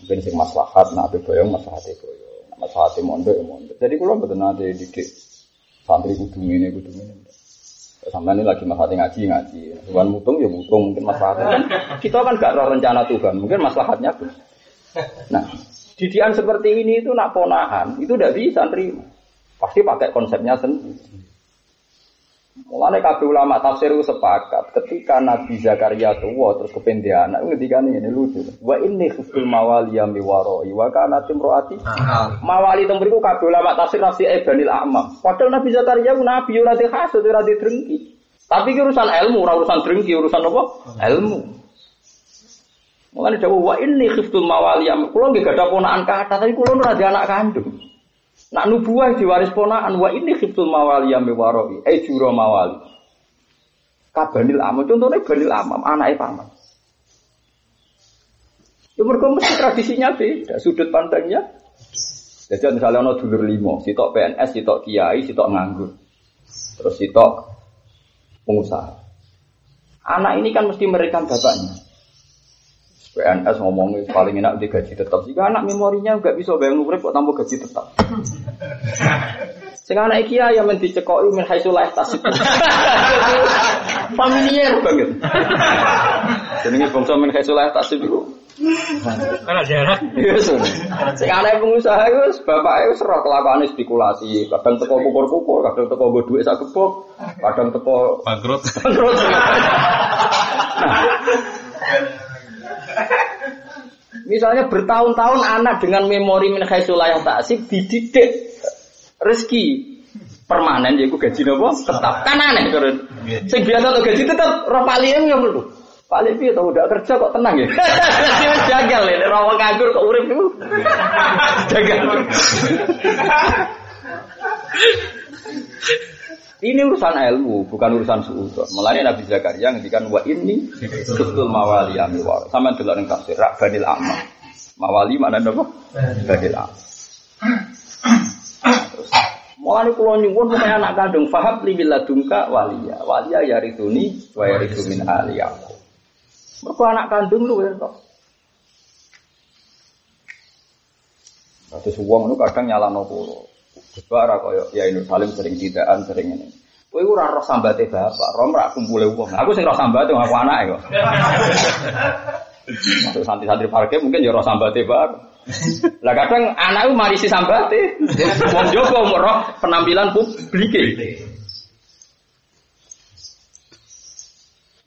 Mungkin sing maslahat, ape boyong maslahat boyong, nah, maslahat mondok ya mondok. Jadi kalau betul nanti didik santri kudu ini kudu ini. Sampai ini lagi maslahat ngaji ngaji. Tuhan mutung ya mutung mungkin maslahatnya kan. Kita kan gak rencana Tuhan, mungkin maslahatnya tuh. Nah, didian seperti ini itu nak ponahan itu tidak bisa terima. Pasti pakai konsepnya sendiri. Mulane kabeh ulama tafsir sepakat ketika Nabi Zakaria tua terus kependian anak ketika ini lucu. Wa ini khiftul mawali yang miwaroi wa kana timroati. Mawali teng mriku kabeh ulama tafsir nafsi Ibnil Amam. Padahal Nabi Zakaria ku nabi ora dihasud ora drengki. Tapi ki urusan ilmu, ora urusan drengki, urusan apa? Ilmu. Mulane dawuh wa ini khiftul mawali yang kula nggih gadah ponakan kata tapi kula ora anak kandung. Nak nubuah diwaris ponakan wa ini khiftul mawali yang mewaroi, eh juro mawali. Kabanil amam, contohnya banil amam, anaknya paman. Ya mereka mesti tradisinya beda, sudut pandangnya. Jadi misalnya ono dulur limo, sitok PNS, sitok kiai, sitok nganggur, terus sitok pengusaha. Anak ini kan mesti merekam bapaknya. PNS ngomongnya paling enak di gaji tetap. Jika anak memorinya nggak bisa bayang urip kok tambah gaji tetap. Sing anak iki ya men dicekoki min haitsu la tasib. Familiar banget. Jenenge bangsa min haitsu la tasib iku. Kan jarak. Yes. Sing anak pengusaha iku bapake wis ora kelakuane spekulasi, kadang teko pukul-pukul, kadang teko nggo dhuwit sak kebok, kadang teko bangkrut. Bangkrut. Misalnya bertahun-tahun anak dengan memori min khaisulah yang taksib dididik rezeki permanen yaiku gaji nopo tetap kan aneh turun. Sing biasa tuh gaji tetap roh paling nggak perlu. Paling piye tau udah kerja kok tenang ya. Wis jagal ya rawa nganggur kok urip itu. Jagal. Ini urusan ilmu, bukan urusan suudon. Mulanya Nabi Zakaria ngendikan wa ini betul mawali amiwar. Sama delok ning tafsir rak banil amma. Mawali mana napa? Banil amma. Mulane kula nyuwun supaya anak kandung faham li biladunka waliya. Waliya yarituni wa yaritu min ali aku. Anak kandung lu ya kok. Terus uang itu kadang nyalano kulo. Sebara koyo ya ini saling sering tidaan sering ini. Kowe ora roh sambate bapak, roh ora kumpule wong. Aku sing roh sambate aku anake kok. Masuk santri-santri parke mungkin ya roh sambate bapak. Lah kadang anakku marisi sambate. Wong jogo roh penampilan publik.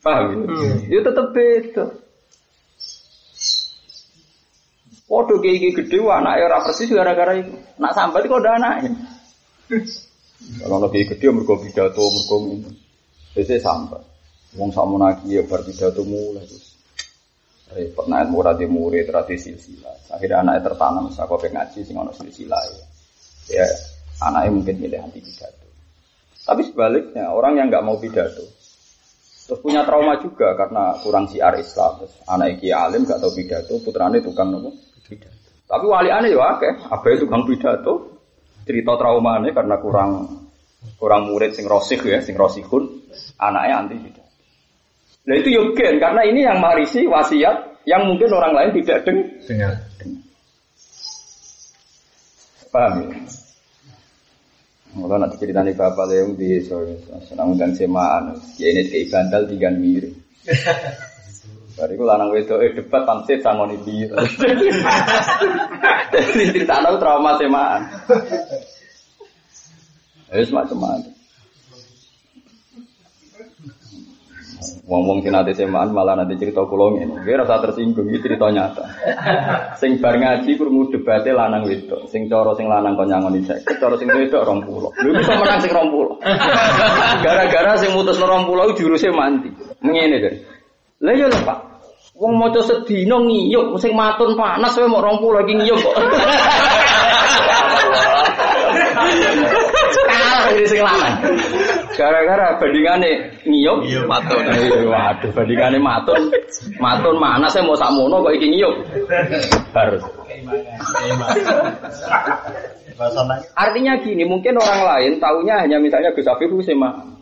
Paham ya? Ya tetep beda. Waduh kayak gini gede, anak ora persis gara-gara itu. Nak sambat kok ada anaknya. Kalau lebih gede mergo pidato mergo ini. Biasanya sambat. Wong samu lagi ya bar pidato mulai terus. Repot nak murah di murid tradisi silsilah. Akhirnya anaknya tertanam saka ngaji sing ono silsilah ya. Ya anaknya mungkin milih anti pidato. Tapi sebaliknya orang yang nggak mau pidato terus punya trauma juga karena kurang siar Islam. Terus anak iki alim gak tahu pidato, putrane tukang nopo. Tapi wali aneh ya akeh, abai tukang pidato. Cerita traumanya karena kurang kurang murid sing rosih ya, sing rosihun, anaknya anti pidato. Nah itu yogen karena ini yang marisi wasiat yang mungkin orang lain tidak deng dengar. Paham ya? Mulai nanti ceritanya bapak yang di senang undang semaan, ya ini kayak bandal tiga mirip. Bariku lanang wedok eh debat pansit sangon iki. Jadi cerita tahu trauma semaan. Eh semacam-macam. Wong-wong sing nate semaan malah nanti cerita kula ngene. Nggih rasa tersinggung iki cerita nyata. Sing bar ngaji krungu debate lanang wedok. Sing cara sing lanang kon nyangoni sek, cara sing wedok 20. Lho bisa menang sing 20. Gara-gara sing mutus 20 juruse mandi. Ngene deh. Lah yo Pak. Wong maca sedina ngiyuk sing matun panas kowe mau 20 lagi ngiyuk kok. Kalah ini sing lanang. Gara-gara bandingane ngiyuk matun. Waduh, bandingane matun. Matun mana saya mau sakmono kok iki ngiyuk. Harus. Artinya gini, mungkin orang lain taunya hanya misalnya Gus Afif Husema.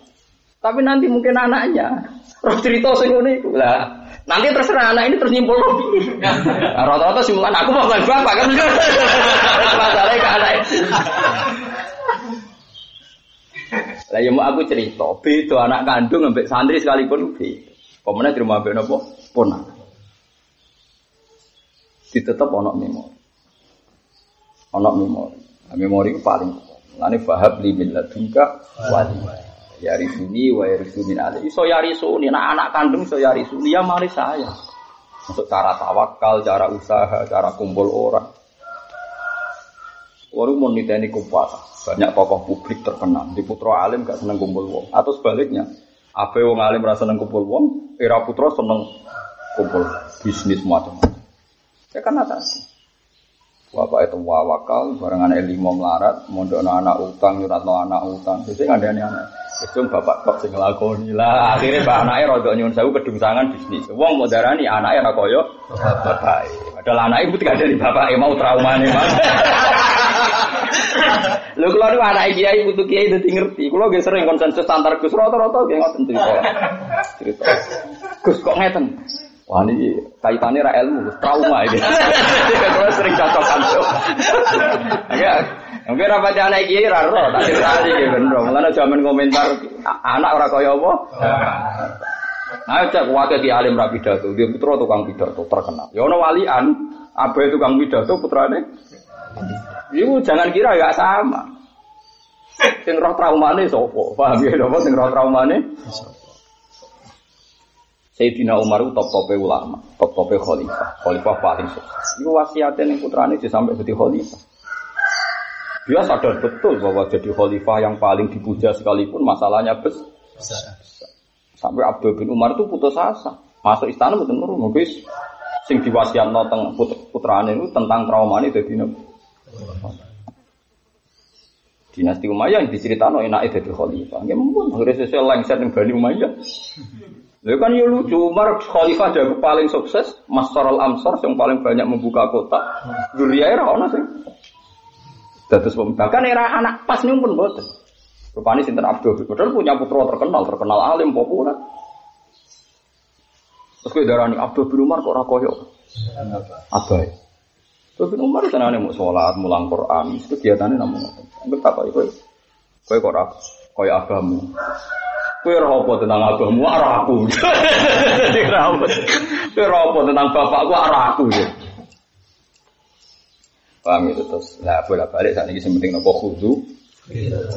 Tapi nanti mungkin anaknya roh cerita sing ngene iku. Lah, nanti terserah anak ini terus nyimpul nah, Rata-rata simpulan aku mau bapak kan. Masalahnya ke anak lah ya mau aku cerita, beda anak kandung sampai santri sekalipun beda. Pemenang di rumah ambek nopo? Ponak. Ditetap onok memori. Onok memori. Memori paling Lani fahab li min wali. Ya risuni wa risuni ali. Iso ya risuni. Nah anak kandung so ya risuni ya mari saya. Untuk cara tawakal, cara usaha, cara kumpul orang. Orang mau niteni kumpul banyak tokoh publik terkenal. Di putra alim gak seneng kumpul wong. Atau sebaliknya, apa wong alim rasa seneng kumpul wong, era putra seneng kumpul bisnis macam-macam. Ya kan atas. Bapak itu wawakal, bareng anak melarat, mondok anak utang, nyurat anak utang. Jadi ada anak. Itu bapak kok sing nglakoni lah. Akhirnya bapak anaknya rodok nyuwun sewu kedungsangan bisnis. Wong mau darani anaknya ra koyo bapak. Padahal anaknya ibu tidak dari bapak mau trauma nih mas. Lho kula niku anak kiai putu kiai dadi ngerti. Kula nggih sering konsensus antar Gus rata-rata nggih ngoten cerita. Cerita. Gus kok ngeten? Wah ini kaitannya ra ilmu, trauma ini. Kula sering cocokan. Ya, mungkin rapat anak kiai ro, tak cerita iki bener. Mulane zaman komentar anak ora kaya apa? Nah, cek wakil di alim rapi pidato, dia putra tukang pidato terkenal. Ya ono walian, abe tukang pidato putrane Ibu jangan kira gak sama. Sing roh traumane sopo? Paham ya napa sing roh traumane? Sayyidina Umar top-tope ulama, top-tope khalifah, khalifah paling sukses. Iku wasiatnya ning putrane sampai jadi khalifah. Dia sadar betul bahwa jadi khalifah yang paling dipuja sekalipun masalahnya besar. Sampai Abdul bin Umar itu putus asa. Masuk istana betul nurun, guys. Sing diwasiatno teng putrane itu tentang trauma ini jadi Dinasti Umayyah yang diceritakan enak itu khalifah. Ya mungkin harus sesuai lengser yang Bani Umayyah. Lalu kan ya lucu, Umar khalifah jago paling sukses, Master al Amsar yang paling banyak membuka kota. Duria era mana sih? Terus bahkan era anak pas nih pun boten. Rupanya Sinten Abdul Padahal punya putra terkenal, terkenal alim, populer. Terus gue darah Abdul bin Umar kok rakoyo. Abai. Tapi Umar senane mau sholat, mulang Quran, kegiatannya namun Betapa itu? Kau kok rak, kau agamu. Kau apa tentang agamu, arah aku. Kau apa tentang bapakku, arah aku. Paham itu terus. Nah, boleh balik saat ini penting nopo khudu.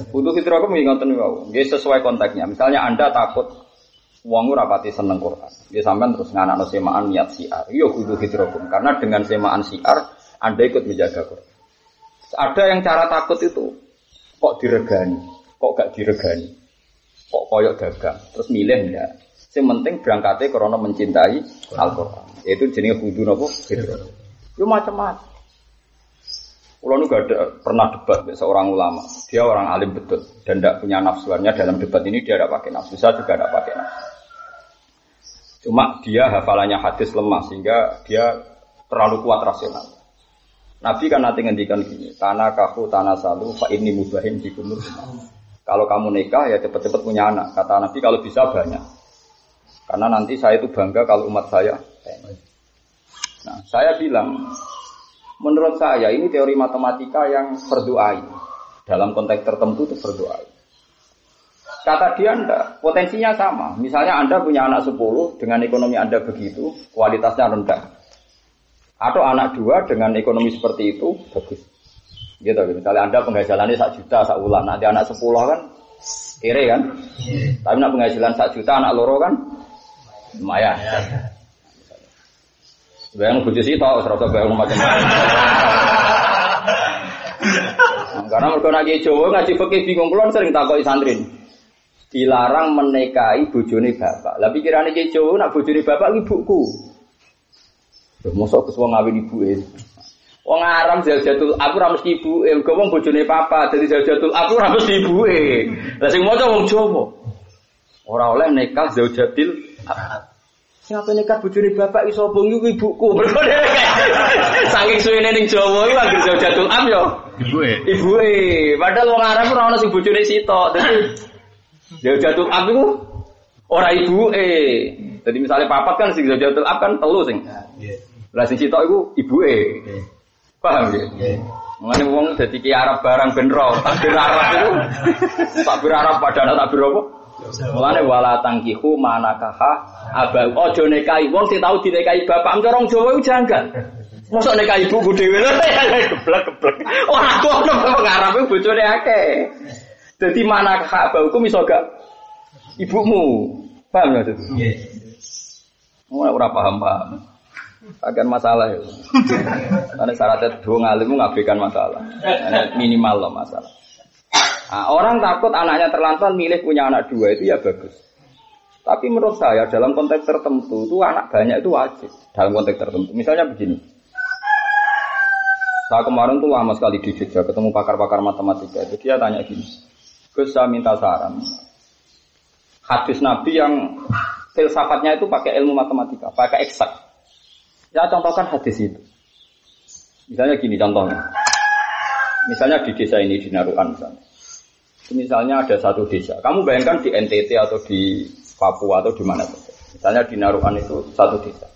Khudu fitrah aku mengingatkan kau. Dia sesuai konteksnya. Misalnya anda takut Wong ora pati seneng Quran. Ya sampean terus nganakno semaan niat siar. Yo kudu hidrokum karena dengan semaan siar Anda ikut menjaga Quran. Ada yang cara takut itu kok diregani, kok gak diregani, kok koyok dagang, terus milih enggak. Yang penting berangkatnya karena mencintai Al-Quran. Itu jenis kudu nopo hidrokum. Yo macam-macam. Kalau nu ada pernah debat dengan seorang ulama, dia orang alim betul dan tidak punya nafsuannya dalam debat ini dia tidak pakai nafsu, saya juga tidak pakai nafsu. Cuma dia hafalannya hadis lemah sehingga dia terlalu kuat rasional. Nabi kan nanti ngendikan gini, tanah kafu tanah salu, fa ini mubahin di kumur. Kalau kamu nikah ya cepat-cepat punya anak. Kata Nabi kalau bisa banyak. Karena nanti saya itu bangga kalau umat saya. Nah, saya bilang Menurut saya ini teori matematika yang berdoa Dalam konteks tertentu itu berdoa. Kata dia enggak, potensinya sama. Misalnya Anda punya anak 10 dengan ekonomi Anda begitu, kualitasnya rendah. Atau anak dua dengan ekonomi seperti itu bagus. Gitu, misalnya Anda penghasilannya 1 juta sak bulan, nanti anak 10 kan kere kan? Tapi nak penghasilan 1 juta anak loro kan lumayan. Bayang bojo sih tau serasa bayang macam-macam. Karena mereka nagi Jawa ngaji fikih bingung kulon sering takoki santri. Dilarang menikahi bojone bapak. Lah pikirane ki Jawa nak bojone bapak ibuku. Lho mosok kesuwen ngawin ibuke. Wong aram jajatul aku ora mesti ibuke, mergo wong bojone papa dadi jajatul aku ora mesti ibuke. Lah sing maca wong Jawa. Ora oleh nikah zaujatil Siapa nikah bujuni bapak iso bung ibuku. Saking suwene ning Jawa iku anggere jatuh am yo. Ibuke. Ibuke. Padahal wong Arab ora ono sing bojone sitok. Dadi jatuh am iku ora ibuke. Jadi misalnya papat kan sing jatuh am kan telu sing. Lah sing sitok iku ibuke. Paham ya? Mengenai wong jadi ki Arab barang benro, takbir Arab itu, takbir Arab pada anak takbir apa? Mulane wala tangkihu manakaha abang ojo nekai wong sing tau dinekai bapak orang Jawa iku janggal. Mosok nekai ibu dhewe lho geblek-geblek. Ora kono wong Arab bojone akeh. Dadi manakaha abangku iso gak ibumu. Paham ya? Nggih. Ora paham-paham. Akan masalah ya. Karena syaratnya dua ngalimu ngabaikan masalah. Minimal loh masalah. Nah, orang takut anaknya terlantar milih punya anak dua itu ya bagus. Tapi menurut saya dalam konteks tertentu itu anak banyak itu wajib dalam konteks tertentu. Misalnya begini. Saya kemarin tuh lama sekali di Jogja ketemu pakar-pakar matematika itu dia tanya gini. Gus saya minta saran. Hadis Nabi yang filsafatnya itu pakai ilmu matematika, pakai eksak. Ya contohkan hadis itu. Misalnya gini contohnya. Misalnya di desa ini di Narukan misalnya. Misalnya ada satu desa, kamu bayangkan di NTT atau di Papua atau di mana saja. Misalnya di Narukan itu satu desa.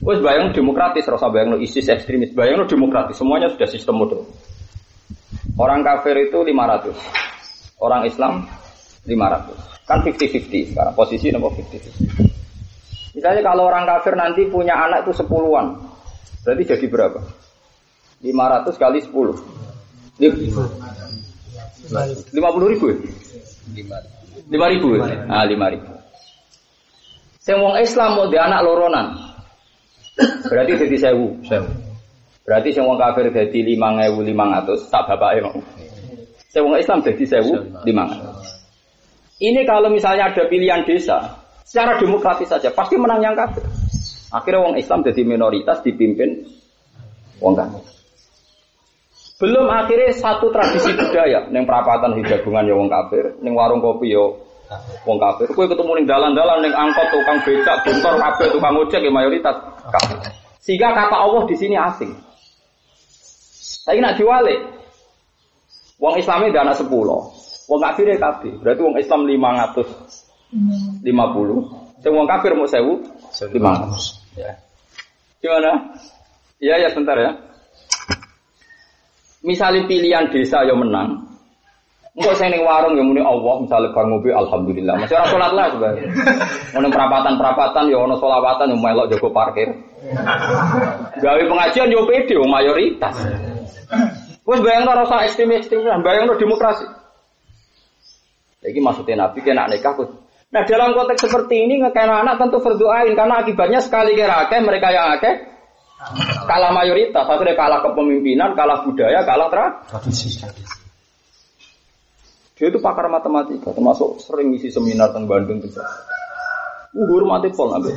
Wes bayang demokratis, rasa bayang lo ISIS ekstremis, bayang lo demokratis, semuanya sudah sistem model. Orang kafir itu 500, orang Islam 500. Kan 50-50 sekarang, posisi nomor 50-50. Misalnya kalau orang kafir nanti punya anak itu sepuluhan, berarti jadi berapa? 500 kali 10. 50 ribu ya? Lima ribu? Ah, lima ribu. Sing wong Islam mau di anak loronan. Berarti jadi sewu. Sewu. Berarti sing wong kafir jadi lima ngewu lima ratus. Tak bapak emang. Sing wong Islam jadi sewu lima Ini kalau misalnya ada pilihan desa, secara demokratis saja pasti menang yang kafir. Akhirnya wong Islam jadi minoritas dipimpin wong kafir. Belum akhirnya satu tradisi budaya neng perapatan hijagungan ya wong kafir, neng warung kopi yo ya wong kafir. Kue ketemu neng dalan-dalan neng angkot tukang becak, bentor kabeh tukang ojek ya mayoritas kafir. Sehingga kata Allah di sini asing. Tapi nak diwale, wong Islamnya ada anak sepuluh, wong kafir ya kafir. Berarti wong Islam lima ratus lima puluh, wong kafir mau sewu lima ratus. Ya. Gimana? Iya ya sebentar ya. Misalnya pilihan desa yang menang, Enggak saya ning warung yang muni Allah misalnya bar mobil alhamdulillah. Masih orang sholat lah sebenarnya. Ono perapatan-perapatan ya ono solawatan yang melok jago parkir. Gawe pengajian yo pede mayoritas. Wes bayangno rasa ekstrem, bayangno demokrasi. Iki maksudnya Nabi kena nikah Nah dalam konteks seperti ini ngekain anak tentu berdoain karena akibatnya sekali kira akeh mereka yang akeh kalah mayoritas, akhirnya kalah kepemimpinan, kalah budaya, kalah tradisi. Dia itu pakar matematika, termasuk sering isi seminar tentang Bandung juga. Uhur mati pol ngambil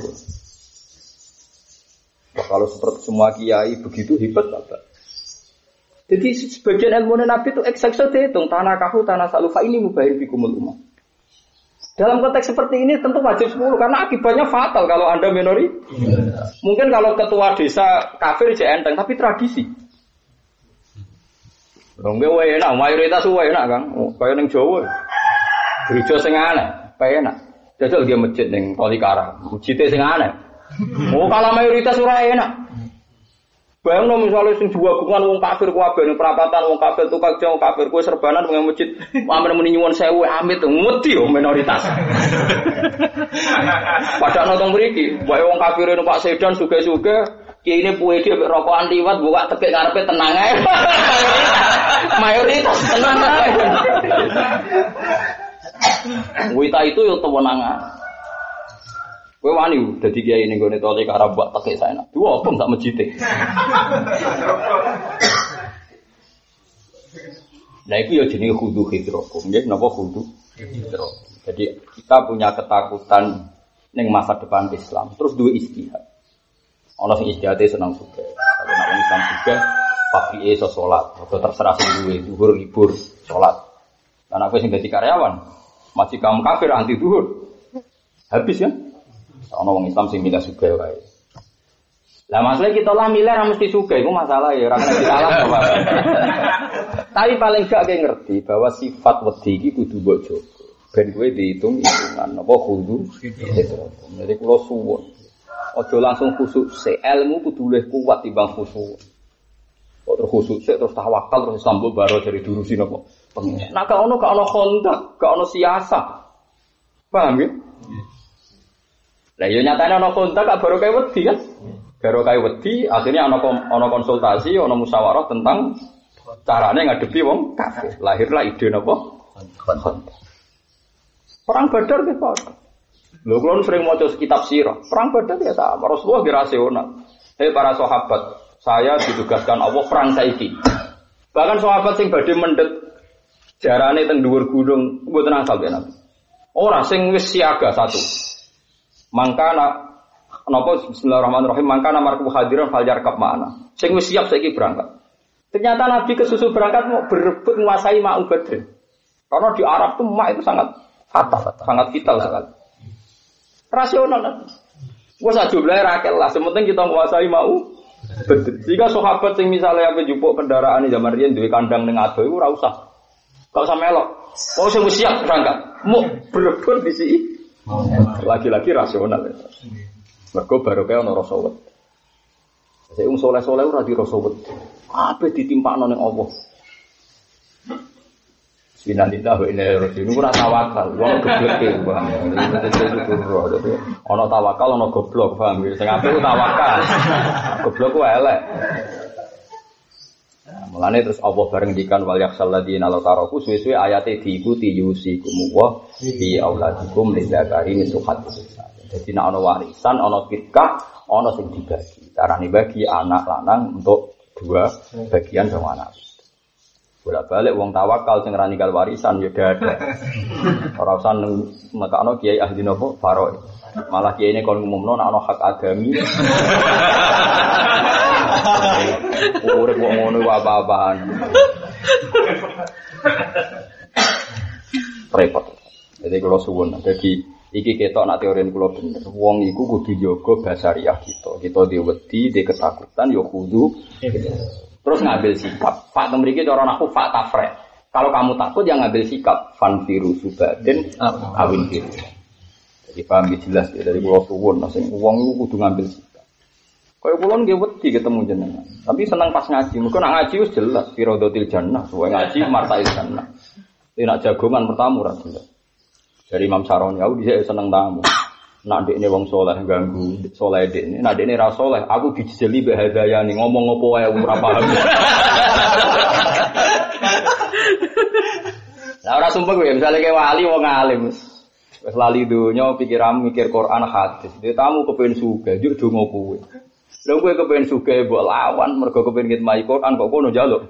Kalau seperti semua kiai begitu hebat apa? Jadi sebagian ilmu Nabi itu eksaksa dihitung tanah kahu tanah salufa ini mubahir bikumul umat. Dalam konteks seperti ini tentu wajib 10 karena akibatnya fatal kalau Anda minori. Mungkin kalau ketua desa kafir jadi enteng tapi tradisi. Dong wae enak, mayoritas wae enak, Kang. Oh, kaya ning Jawa. Gereja sing aneh, kaya enak. Jajal dia masjid ning Tolikara, masjid sing aneh. Oh, kalau mayoritas ora enak. Bayang no misalnya sing dua gungan wong kafir kuwabe ning perapatan wong kafir tukang jauh kafir kue serbanan wong masjid amen muni nyuwun sewu amit ngeti yo minoritas. Padahal nonton mriki, wae wong kafir Pak Sedan suge-suge Ki ini puwe dia rokokan liwat buka tekek ngarepe tenang ae. Mayoritas tenang ae. Wita itu yo tewenangan. Kowe wani dadi kiai ning gone tole karo buat tekek saya. Dua apa tak mejite. Nah itu ya jenis khudu hidrokum, ya kenapa khudu hidrokum. Jadi kita punya ketakutan neng masa depan Islam, terus dua istihad. Allah sing istihad senang juga. Kalau nak Islam juga, pabrik iso sholat, atau terserah sing duwe duhur libur sholat. Dan aku sing jadi karyawan, masih kamu kafir anti duhur, habis ya. Ono wong Islam sing milih suka wae. Lah masalah kita lah milih ra mesti suka itu masalah ya, ora kena salah apa. Tapi paling gak kayak ngerti bahwa sifat wedi iki kudu mbok jaga. Ben kowe dihitung hitungan apa kudu. Jadi kula suwun. Ojo langsung khusuk se ilmu kudu luwih kuat timbang khusuk. Kok terus khusuk se terus tawakal terus sambut baro dari durusi napa. Nah gak ono gak ono kontak, gak ono siasa. Paham ya? Lah yo iya nyatane ana kontak gak baru kayak wedi kan. Baru kayak wedi akhirnya ana ana konsultasi, ana musyawarah tentang carane ngadepi wong kafir. Lahirlah ide napa? Perang Badar ki Pak. Lho kula sering maca kitab sirah. Perang Badar ya sama. Rasulullah ki rasional. Hei para sahabat, saya ditugaskan Allah perang saiki. Bahkan sahabat sing badhe mendhet jarane teng dhuwur gunung mboten asal ya Nabi. Ora sing wis siaga satu. Mangkana napa bismillahirrahmanirrahim mangkana marku hadiran fajar kap mana. Sing wis siap saiki berangkat. Ternyata Nabi kesusu berangkat mau berebut menguasai Ma'u Badr. Karena di Arab tuh Ma itu sangat fatal, sangat vital sekali. Rasional kan. Gue saja jumlahnya rakyat lah, sementing kita menguasai Ma'u Badr. Jika sahabat sing misalnya apa jupuk kendaraan di zaman rian duwe kandang ning ado iku ora usah. Gak usah melok. Mau sing siap berangkat. Mau berebut di sini. Lagi-lagi rasional ya. Mergo barokah ana rasa wedi. Saya um soleh-soleh ora di rasa wedi. Apa ditimpakno ning Allah. Sinalillah wa inna ilaihi raji'un. Ora tawakal, wong geblek e, paham. Ana tawakal ana goblok, paham. Sing apik tawakal. Goblok ku elek. Mulane terus Allah bareng dikan wal yaksal ladina la taraku suwe-suwe ayate diikuti yusikum wa fi auladikum lidzakari mislu Jadi nek ana warisan, ana fitkah, ana sing dibagi. Carane bagi anak lanang untuk dua bagian sama anak. Bolak balik wong tawakal sing rani kal warisan ya ada. Ora usah nekakno kiai ahli nopo faro. Malah kiai ini kon ngumumno nek ana hak agami. Urip kok ngono apa-apaan. Repot. Jadi kalau suwun, jadi iki ketok nak teori kula bener. Wong iku kudu jaga basariah kita. Kita diwedi, di ketakutan ya kudu. Terus ngambil sikap. Pak mriki cara aku fak tafre. Kalau kamu takut ya ngambil sikap fan viru subadin awin viru. Jadi paham jelas ya dari kula suwun, sing wong iku kudu ngambil sikap. Kaya kulon nggih wedi ketemu jenengan. Tapi senang pas ngaji. Mungkin nak ngaji wis jelas firadatil jannah, suwe ngaji martail jannah. Tapi nak jagongan pertama ora jelas. Dari Imam Saroni aku bisa seneng tamu. Nak ini wong soleh ganggu, soleh ini. Nak ini ra soleh, aku dijeli bahadaya nih ngomong apa wae ora paham. Nah ora sumpah gue, misalnya kayak wali wong alim. Wes lali donya pikiran mikir Quran hadis. Dia tamu kepen suga, juk donga kowe. Lha kowe kepen suga mbok lawan mergo kepen ngitmai Quran kok kono njaluk.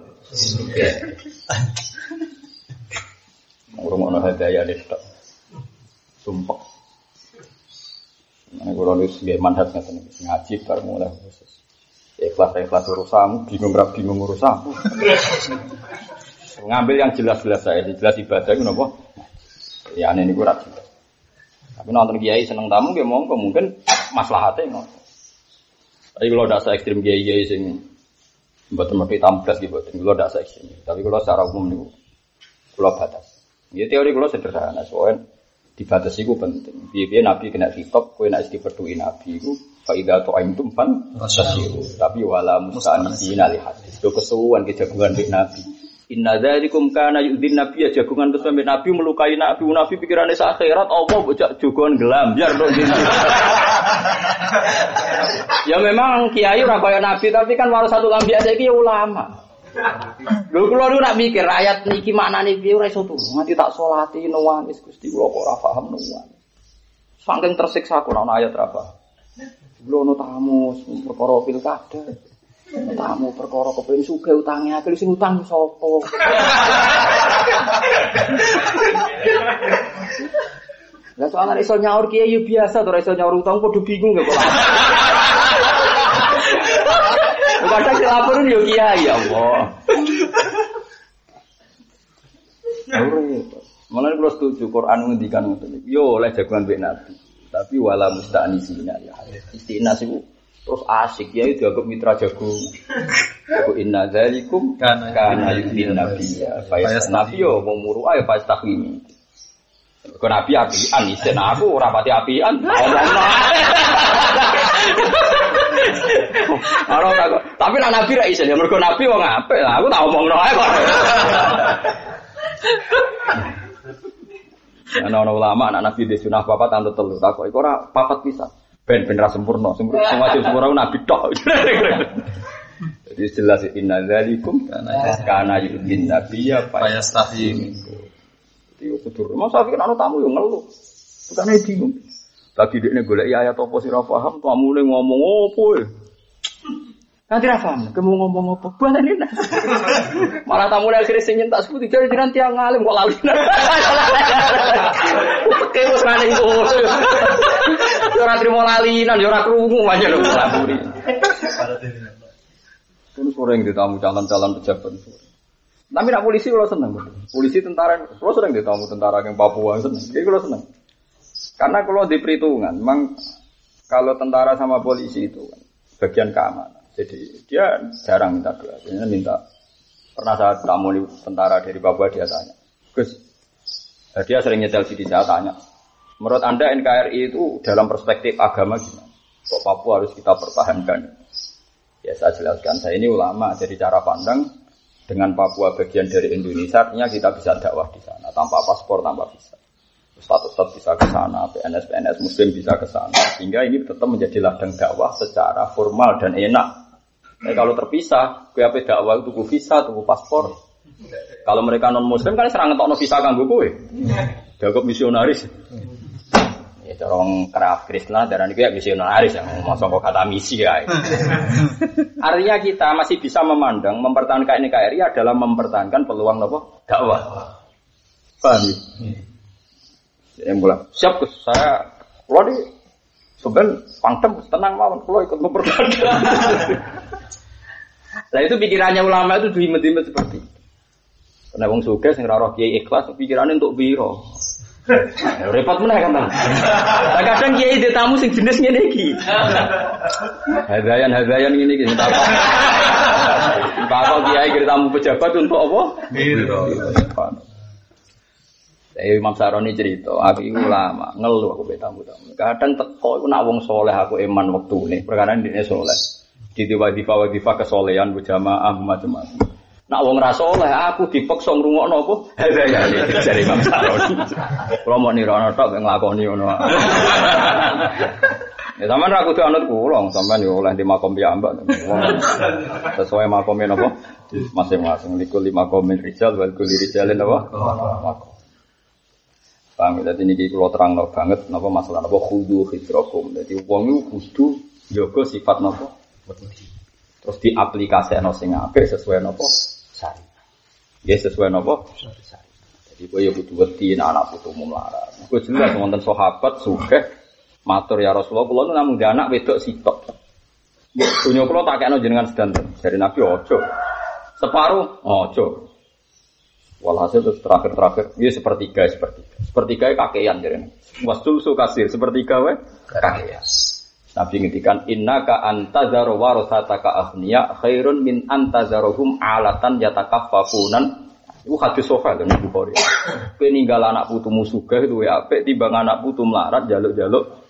Ngurungokno hadaya tok. Sumpah. Nah, kalau nulis gaya manhat ngeten ngaji baru mulai khusus. Ikhlas ikhlas urusanmu, bingung rap bingung urusanmu. Ngambil yang jelas-jelas saya, jelas ibadah itu nopo. Ya aneh ini kurang. Tapi nonton kiai seneng tamu, ya monggo mungkin maslahatnya ngono. Tapi kalau tidak se ekstrim kiai kiai sing buat tempat tamu belas gitu, kalau tidak se ekstrim. Tapi kalau secara umum nih, kalau batas. Ya teori kalau sederhana, soalnya dibatasi itu penting. Biar Nabi kena hitop, kue nak diperdui Nabi itu Faidah to aim tumpan Tapi wala musta'anisina li hadis. Itu kesuwan kejagungan di Nabi. Inna dzalikum kana yu'din nabi ya jagungan terus sampai nabi melukai nabi nabi pikirannya sa akhirat Allah bocah jagungan gelam biar dong ya memang kiai ora kaya nabi tapi kan walau satu lambi aja iki ya ulama. Lho kula niku nak mikir ayat niki maknane piye ora iso turu. Mati tak salati nuwangis Gusti kula kok ora paham nuwangis. Saking tersiksa aku ana ayat paham. Kula ono tamu perkara pilkada. Tamu perkara kepengin sugih utange akeh sing utang sapa? Lah soalnya iso nyaur kiai yo biasa to iso nyaur utang padha bingung gak kok. Kadang dilaporin yo kiai ya Allah. Malah kalau setuju Quran menghentikan ngoten. Yo oleh jagoan mbek Nabi. Tapi wala musta'nisina ya. Istinas itu terus asik ya itu agak mitra jago. Aku inna dzalikum kana nabi ya. Fayas nabi yo mau muru ayo pas takwimi. Kau nabi apian, isen aku rapati apian. Orang tak, tapi nak nabi ra isen ya mergo nabi wong apik lah. Aku tak omongno ae kok. Ana ulama anak nabi di sunah papat anut telu takok iku ora papat bisa. Ben ben ra sempurna, sempurna sing wajib sempurna nabi tok. Jadi jelas inna dzalikum kana yudin nabiyya Fayastahi. Jadi kudur. Mas Safi kan ana tamu yo ngeluh. Bukan bingung. Lagi dekne golek ayat apa sih ora paham, tamune ngomong opo ya. Nanti ra paham, kamu ngomong apa? Buat ini Malah tamu akhirnya sing nyentak sepuluh jadi nanti yang ngalim kok lali. Oke, wis maning. Yo ora trimo lalinan, yo ora krungu aja lho laburi. Kuwi sore ditamu calon-calon pejabat. Tapi nak polisi kalau seneng, polisi tentara, kalau sering ditamu tentara yang Papua seneng, jadi kalau seneng. Karena kalau di perhitungan, memang kalau tentara sama polisi itu kan bagian keamanan. Jadi dia jarang minta doa, dia minta. Pernah saat tamu tentara dari Papua dia tanya, Gus, dia sering nyetel sini saya tanya, menurut anda NKRI itu dalam perspektif agama gimana? Kok Papua harus kita pertahankan? Ya saya jelaskan, saya ini ulama, jadi cara pandang dengan Papua bagian dari Indonesia, artinya kita bisa dakwah di sana tanpa paspor, tanpa visa. Status tetap bisa ke sana, PNS PNS Muslim bisa ke sana, sehingga ini tetap menjadi ladang dakwah secara formal dan enak. Nah, kalau terpisah, kue apa dakwah itu visa, tunggu paspor. Kalau mereka non Muslim kan serang ngetok visa kanggo kue, jago misionaris. Ya orang kerap Krishna darah ini kayak misionaris yang masuk kok kata misi ya. Artinya kita masih bisa memandang mempertahankan NKRI adalah mempertahankan peluang apa? Dakwah. Paham ya? Saya bilang, siap saya kalau di sebenarnya pangtem tenang mawon, kalau ikut mempertahankan. Nah itu pikirannya ulama itu dimet-dimet seperti. Karena wong suka sing roh kiai ikhlas pikirannya untuk biro. Ya, repot mana kan Nah, kadang kiai di tamu sing jenis ngene iki. Hadayan hadayan ngene iki tak apa. Apa kiai kira tamu pejabat untuk apa? Biro. Saya Imam Saroni cerita, aku itu ulama, ngeluh aku betamu tamu. Kadang teko iku nak wong soleh aku iman waktu ini, perkara ini soleh. Di wadifa wadifa kesolehan berjamaah macam-macam. Nak wong ra soleh, aku dipaksa ngrungokno apa? Hadaya dari Imam Saroni. Kalau mau nirono tok nglakoni ngono. Ya sampean ra kudu anut kula, sampean yo oleh di makom piyambak. Sesuai makomnya napa? Masing-masing likul lima komen rijal wal kuli rijalin apa? Makom. Paham ya? Jadi ini kalau terang no banget, napa masalah napa khudu hidrokum. Jadi uang itu kudu jaga sifat napa Terus diaplikasikan sing apik sesuai napa sari. Ya sesuai napa sari. Jadi kowe ya kudu wedi anak putu melarat. Kowe jelas wonten sahabat sugih matur ya Rasulullah kula namung anak wedok sitok. Ya kula tak kena jenengan sedanten. Dari Nabi ojo. Separuh ojo. Walhasil terus terakhir-terakhir, ya sepertiga, sepertiga. Sepertiga kakean jadi. Wastul su kasir, sepertiga we kakean. Nabi ngintikan inna ka antazaru warasataka aghniya khairun min antazaruhum alatan yatakaffafunan itu hadis sofa kan Bukhari. Kowe ninggal anak putumu sugih duwe apik timbang anak putu melarat jaluk-jaluk.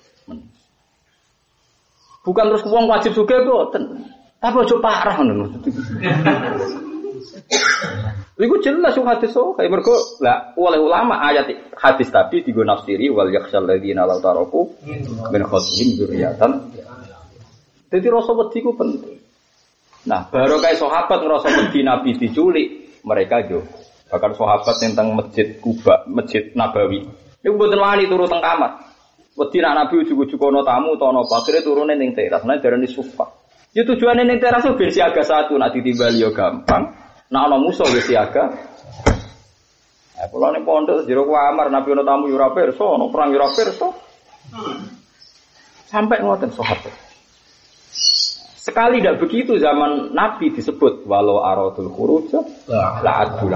Bukan terus wong wajib sugih boten. Tapi ojo parah ngono. Iku jelas yung hadis so, kayak mereka lah oleh ulama ayat hadis tadi digo nafsiri wal yakhshal ladzina law taraku min khosihim dzurriatan. Jadi rasa wedi ku penting. Nah, baru kayak sahabat ngerasa wedi Nabi diculik, mereka jo. Bahkan sahabat tentang masjid Kuba, masjid Nabawi. Itu buatan wani turu teng kamar. Wedi nak Nabi ujuk-ujuk tamu napa, akhire turune ning teras, nah darani sufa. Ya tujuannya ning teras siaga satu, nak ditimbali yo gampang. Nah ana musuh wis siaga. Eh kula ning pondok jero kamar Nabi ono tamu yo ora pirsa, ono perang yo ora pirsa. Sampai ngoten sahabat. Sekali tidak begitu zaman Nabi disebut walau aradul khuruj la adul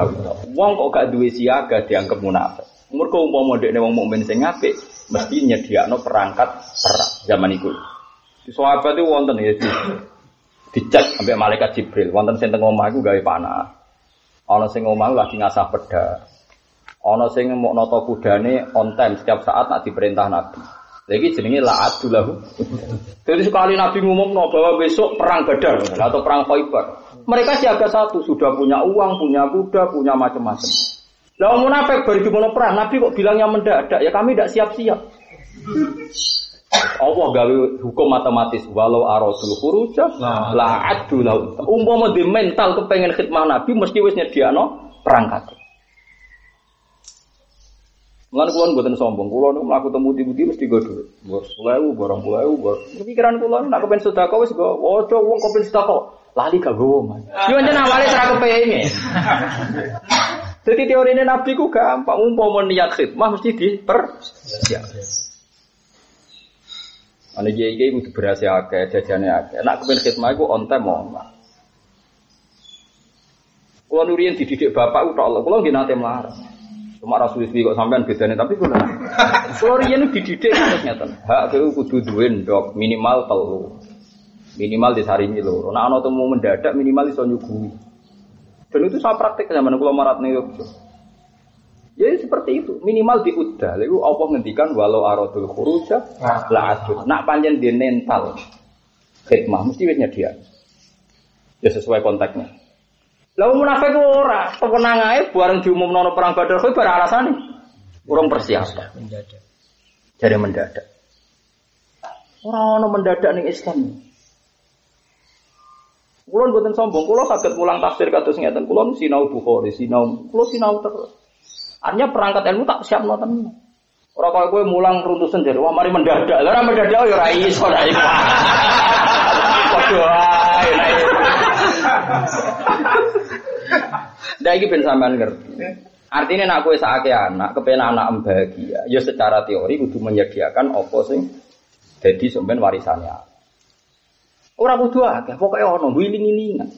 Wong kok gak duwe siaga dianggap munafik. Mergo umpama dekne wong mukmin sing apik mesti nyediakno perangkat perang zaman iku. Sahabat itu wonten ya dicek sampai malaikat Jibril. Wonten sing teng omah iku gawe panah. Ana sing omah lagi ngasah peda. Ana sing mau noto kudane on time setiap saat nak diperintah Nabi. Lagi jenenge la'atu lahu. Jadi sekali Nabi ngumumno bahwa besok perang Badar atau perang Khaibar. Mereka siaga satu, sudah punya uang, punya kuda, punya macam-macam. Lah munafik baru dimulai perang, Nabi kok bilangnya mendadak? Ya kami tidak siap-siap. Allah gawe hukum matematis walau arasul khuruja la adu lau. Umpama di mental kepengen khidmah Nabi mesti wis nyediakno perangkat. Mulane kula mboten sombong, kula niku mlaku temu di budi mesti go dhuwit. Bos 10.000, barang 10.000, bos. Pikiran kula nek kepen sedekah wis go, ojo wong kepen sedekah. Lali gak gowo, Mas. Yo njen awale ora kepengin. Jadi teori ini Nabi ku gampang, umpama niat khidmah mesti dipersiapkan. Ane kiai kiai itu berhasil akeh, jajane akeh. Nak kepen khidmah iku on time mau. Kulo nurian dididik bapak udah Allah, kulo nggih nate melarat. Cuma rasul isbi kok sampean bedane tapi kulo. Kulo riyen dididik terus ngeten. Hak kowe kudu duwe ndok minimal telu. Minimal disaringi loro. Nek ana temu mendadak minimal iso nyuguhi. Dan itu saya praktek zaman kulo marat ning Yogyakarta. Ya seperti itu, minimal diudah. Lalu Allah ngendikan walau aradul khuruja la adud. Nak panjen di mental khidmah mesti wis dia. Ya sesuai konteksnya. Lalu munafik ora, kewenang ae bareng diumumno perang Badar kuwi bar alasane. Urung persiapan. Mendadak. Jadi mendadak. Ora ono mendadak ning Islam. Kulon buatan sombong, kulon kaget pulang tafsir kados ngeten, kulon sinau Bukhari, sinau, kulon sinau terus. Artinya perangkat ilmu tak siap nonton. Orang kalau gue mulang runtuh sendiri, wah mari mendadak. Lah mendadak ya lah iku. Padha ae lah Nah iki ben sampean ngerti. Artinya nak kue sakit anak, kepen anak bahagia, ya secara teori kudu menyediakan opo sing jadi sampean warisannya. Orang kudu akeh, pokoknya ono wiling-wilingan.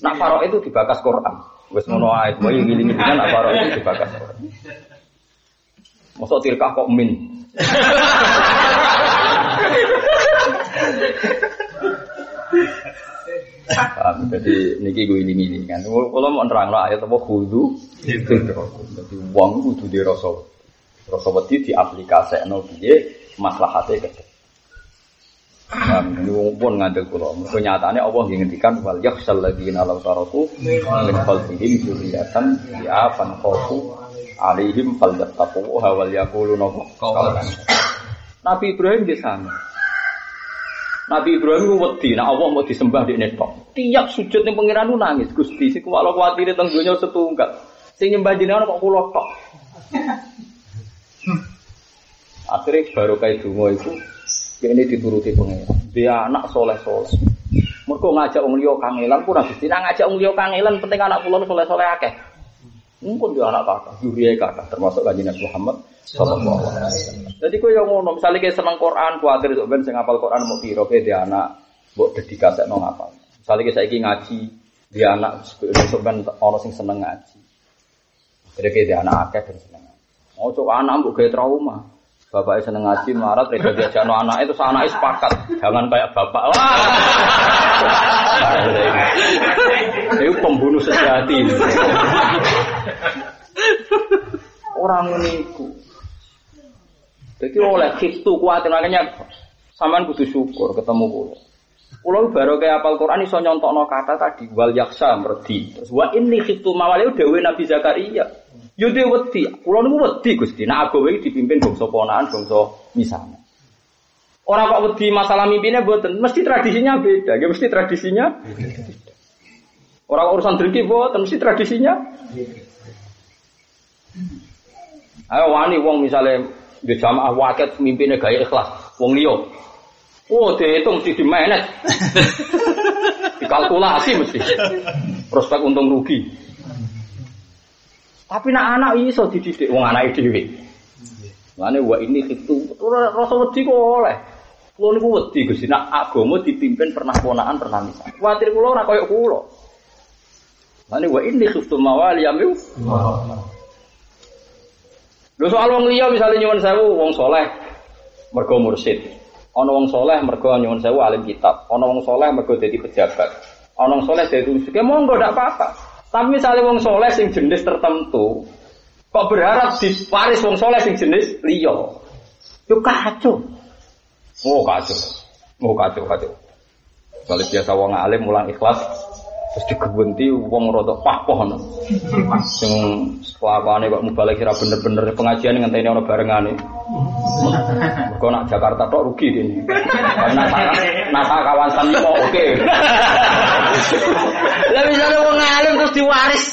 Nak farok itu dibakas Quran. Wes ngono ae, kowe ngilingi dengan apa itu dibakas. Mosok tirkah kok min. Jadi niki gue ini ini kan. Kalau mau nerang lah ayat apa kudu, jadi uang kudu di rasa, rasa wedi di aplikasi no biye maslahatnya ke. Ini pun ngandel kula. Mergo nyatane Allah ngendikan wal yakhsal ladzina law taraku min khalfihim dzurriatan ya fan khafu alaihim falyattaqu wal yaqulu qawlan. Nabi Ibrahim di sana. Nabi Ibrahim wedi nek Allah mau disembah di netok. Tiap sujud ning pangeran nangis Gusti sing kalau kuwatire teng donya setunggal. Sing nyembah jenengan kok kula tok. Akhirnya baru kayak dungo itu ini dituruti pengiran. Dia anak soleh soleh. Mereka ngajak wong liya kangelan pun habis. Tidak ngajak wong liya kangelan penting anak pulau soleh soleh akeh. Mungkin dia anak kakak, juriya kakak, termasuk kajian Nabi Muhammad Sallallahu Alaihi Wasallam. Jadi kau yang ngono, misalnya kayak seneng Quran, kuatir itu ben sing ngapal Quran mau piro dia anak, buat dedikasi nong ngapal. Misalnya kayak saya ngaji, dia anak, besok ben orang sing seneng ngaji. Jadi kayak dia anak akeh dan seneng. Coba anak mbok kayak trauma. Bapaknya seneng ngaji, marah, reda diajak no anak itu, anaknya sepakat. Jangan kayak bapak. Wah. Itu pembunuh sejati. Orang menipu. Jadi oleh itu kuat makanya saman kudu syukur ketemu kulo. Kulo baru kayak apal Quran iso nyontokno kata tadi wal yaksa merdi. Terus wa ini khiftu mawali dewe Nabi Zakaria. Yo dhewe wedi. Kula niku wedi Gusti. Nek agawe iki dipimpin bangsa ponakan, bangsa misalnya. Orang kok wedi masalah mimpinnya buatan, mesti tradisinya beda. Ya mesti tradisinya. Orang urusan driki buatan, mesti tradisinya. Ayo wani wong misalnya di jamaah waket mimpinnya gaya ikhlas, wong liyo. Oh, dihitung mesti di manage. Dikalkulasi mesti. Prospek untung rugi. Tapi nak anak iso dididik wong anak dhewe. Mane wa ini itu rasa wedi kok oleh. Kulo niku wedi Gusti nak agama dipimpin pernah ponakan pernah misal. Kuwatir kulo ora koyo kulo. Mane wa ini khiftu mawali yamu. Lho soal wong liya misalnya nyuwun sewu wong soleh mergo mursid. Ana wong soleh mergo nyuwun sewu alim kitab. Ana wong soleh mergo dadi pejabat. Ana wong soleh dadi ya monggo ndak apa-apa. Tapi misalnya wong soleh sing jenis tertentu, kok berharap di Paris wong soleh sing jenis liyo, itu kacau. Oh kacau, oh kacau kacau. Kalau biasa wong alim mulang ikhlas, terus digebunti wong rodok pohon. Sing kelakuane kok balik kira bener-bener pengajian ngenteni ana barengane. Mergo nak Jakarta tok rugi ini. Karena nasa kawan sani kok oke. Lah misalnya wong alim terus diwaris.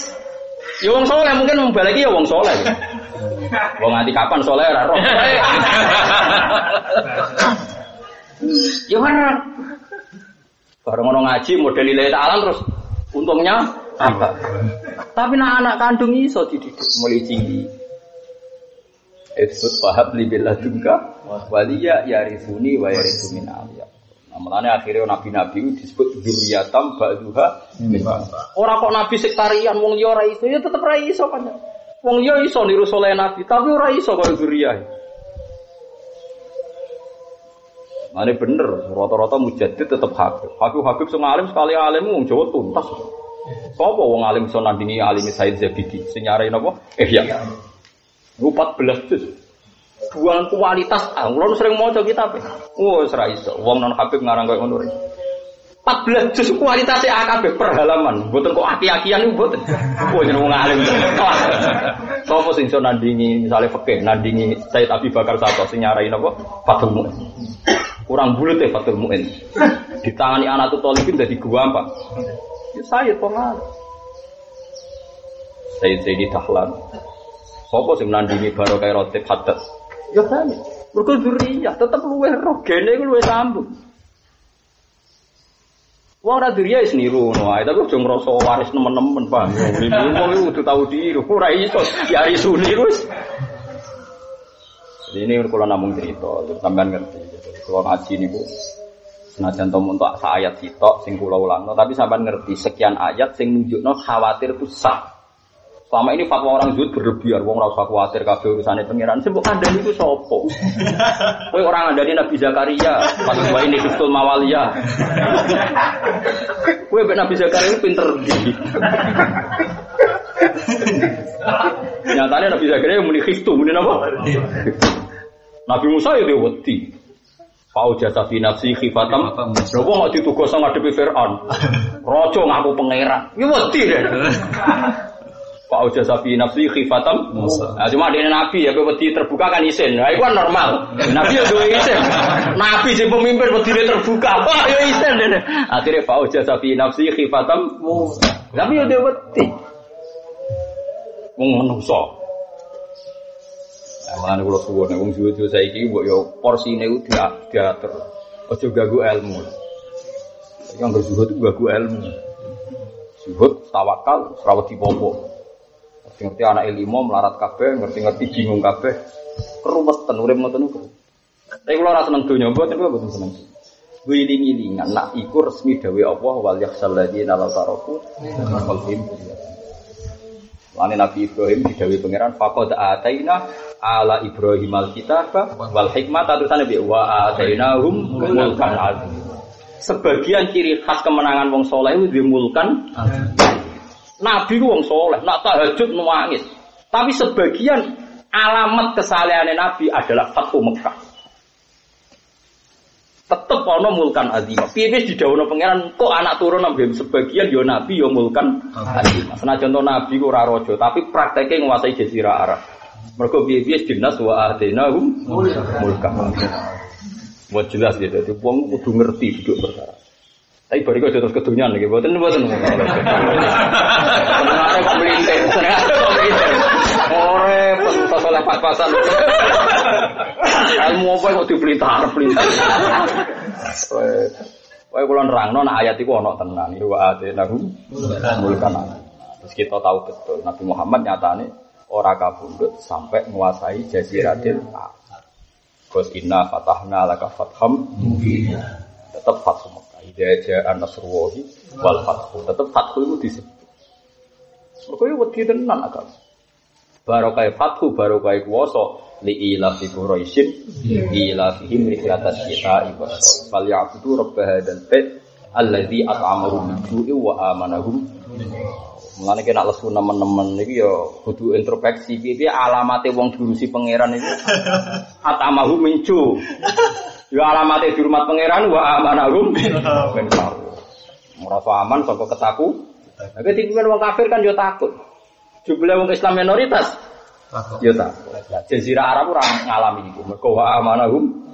Ya wong soleh mungkin membaliki ya wong soleh. Wong nganti kapan soleh ora roh. Ya mana? Bareng ono ngaji model lillahi ta'ala terus untungnya apa? Tapi nak anak kandung iso dididik mulai cilik. Isbut fahab li billadunka waliya yarisuni wa yarisu min aliyah. Nah, makanya akhirnya nabi-nabi disebut dzurriyatam ba'duha Orang kok nabi sektarian wong liya ora iso ya tetep ora iso kan. Wong liya iso niru soleh nabi, tapi ora iso kaya dzurriyah. Mane bener, rata-rata mujadid tetep Habib. Habib-habib sing alim sekali alim wong Jawa tuntas. Sapa wong alim iso nandingi alim Said Zabidi? Sing nyarai napa? Eh ya. 14 juz. Buang kualitas ah, kula sering maca kitab. Oh, wis ra iso. Wong non Habib ngarang koyo ngono. 14 juz kualitasnya AKB per halaman. Mboten kok aki-akian niku mboten. Oh, jeneng wong alim. Sopo sing iso nandingi misalnya fikih, nandingi Said Abi Bakar Sato sing nyarai napa? Fathul Mu'in. Kurang bulut ya Fathul Mu'in. Ditangani anak tuh tolikin dari gua apa? Ya saya pengal. Sayyid Sayyidi Dahlan. Sopo sing nandingi baru kayak rotip hadat. Ya kan. Mergo zuriyah tetep luweh roh, gene iku luweh sambung. Wong ora duriya wis niru ngono ae, tapi aja ngrasa waris nemen-nemen, Pak. Wong iku kudu tau diru, ora iso ya niru wis. Jadi ini kalau namung cerita, sampean ngerti. Jadi kalau ngaji niku senajan to untuk ayat sitok sing kula ulangno, tapi sampean ngerti sekian ayat sing nunjukno khawatir ku sah. Selama ini fatwa orang zuhud berlebihan, wong rasa khawatir kabeh urusane pangeran. Sing mbok kandhani iku sapa? Kowe orang ngandani Nabi Zakaria, pas wa ini Kristul Mawalia. Kowe mbek Nabi Zakaria pinter ndi? Nyatanya Nabi Zakaria muni Kristu, muni apa? Nabi Musa ya wedi. Pau jasa fi nafsi khifatam. Lha wong kok ditugas ngadepi Firaun. Raja ngaku pangeran. Ya wedi deh. Pak Uja Sapi nafsi khifatam Nah, cuma dia nabi ya wedi terbuka kan isin. Nah, itu kan normal. Nabi ya dua isin. Nabi si pemimpin wedi terbuka. Wah, ya isin deh. Akhirnya Pak Uja Sapi nafsi khifatam Tapi ya dia wedi. Wong menungso. Mulane kula suwun wong suwe saiki mbok yo porsine ku diatur. Aja ganggu ilmu. Yang berzuhud ganggu ilmu. Zuhud tawakal rawat dipopo. Ngerti anak ilmu melarat kabeh, ngerti-ngerti bingung kabeh. Keruwetan urip ngoten niku. Tapi kalau rasa seneng dunia, buat itu buat seneng. Wiling-wilingan, nak iku resmi dawe Allah wal yaksal ladina la taroku qalbihim Lani Nabi Ibrahim di Dawi Pangeran faqad ataina ala Ibrahim alkitab wal hikmah tulisane bi wa atainahum mulkan. Sebagian ciri khas kemenangan wong soleh itu dimulkan Nabi ku wong soleh, nak tahajud nangis. Tapi sebagian alamat kesalehan Nabi adalah Fathu Mekah tetep ana mulkan azima. Piye wis didhawuhna pangeran kok anak turun nabi sebagian yo nabi yo mulkan azima. Senajan to nabi ora raja, tapi prakteke nguasai jazirah Arab. Mergo piye-piye dinas wa ahdinahum mulkan. Mau jelas gitu, itu wong kudu ngerti duduk perkara. Tapi bari kok terus kedunyan mboten. Senengane kok melintir, senengane kok melintir. Ore pas oleh pas-pasan. Ilmu apa kok diplintar-plintar. Wae kula nerangno nek ayat iku ana tenan. Wa atinahum mulkan. Terus kita tahu betul Nabi Muhammad nyatane ora kabundut sampai menguasai jaziratil Gus inna fatahna laka fatham tetap fathu Ja'a nasrullahi wal fathu. Tetap fathu itu disebut. Mergo wedi tenan agak. Barokai fathu barokai kuwasa li ila fi quraisyin ila fihim rihlatas syita'i was fal ya'budu rabb hadzal bait alladzi at'amahum min wa amanahum Mulane kena lesu nemen-nemen. Iki ya kudu introspeksi. Piye alamate wong diurusi pangeran iki atamahu mincu. Ya alamate dihormat pangeran wa amanahum. Min Merasa aman saka ketaku. Nek dipimpin wong kafir kan yo takut. Jumlah wong Islam minoritas. Ya tak. Jazirah Arab ora ngalami iku. Mergo wa amanahum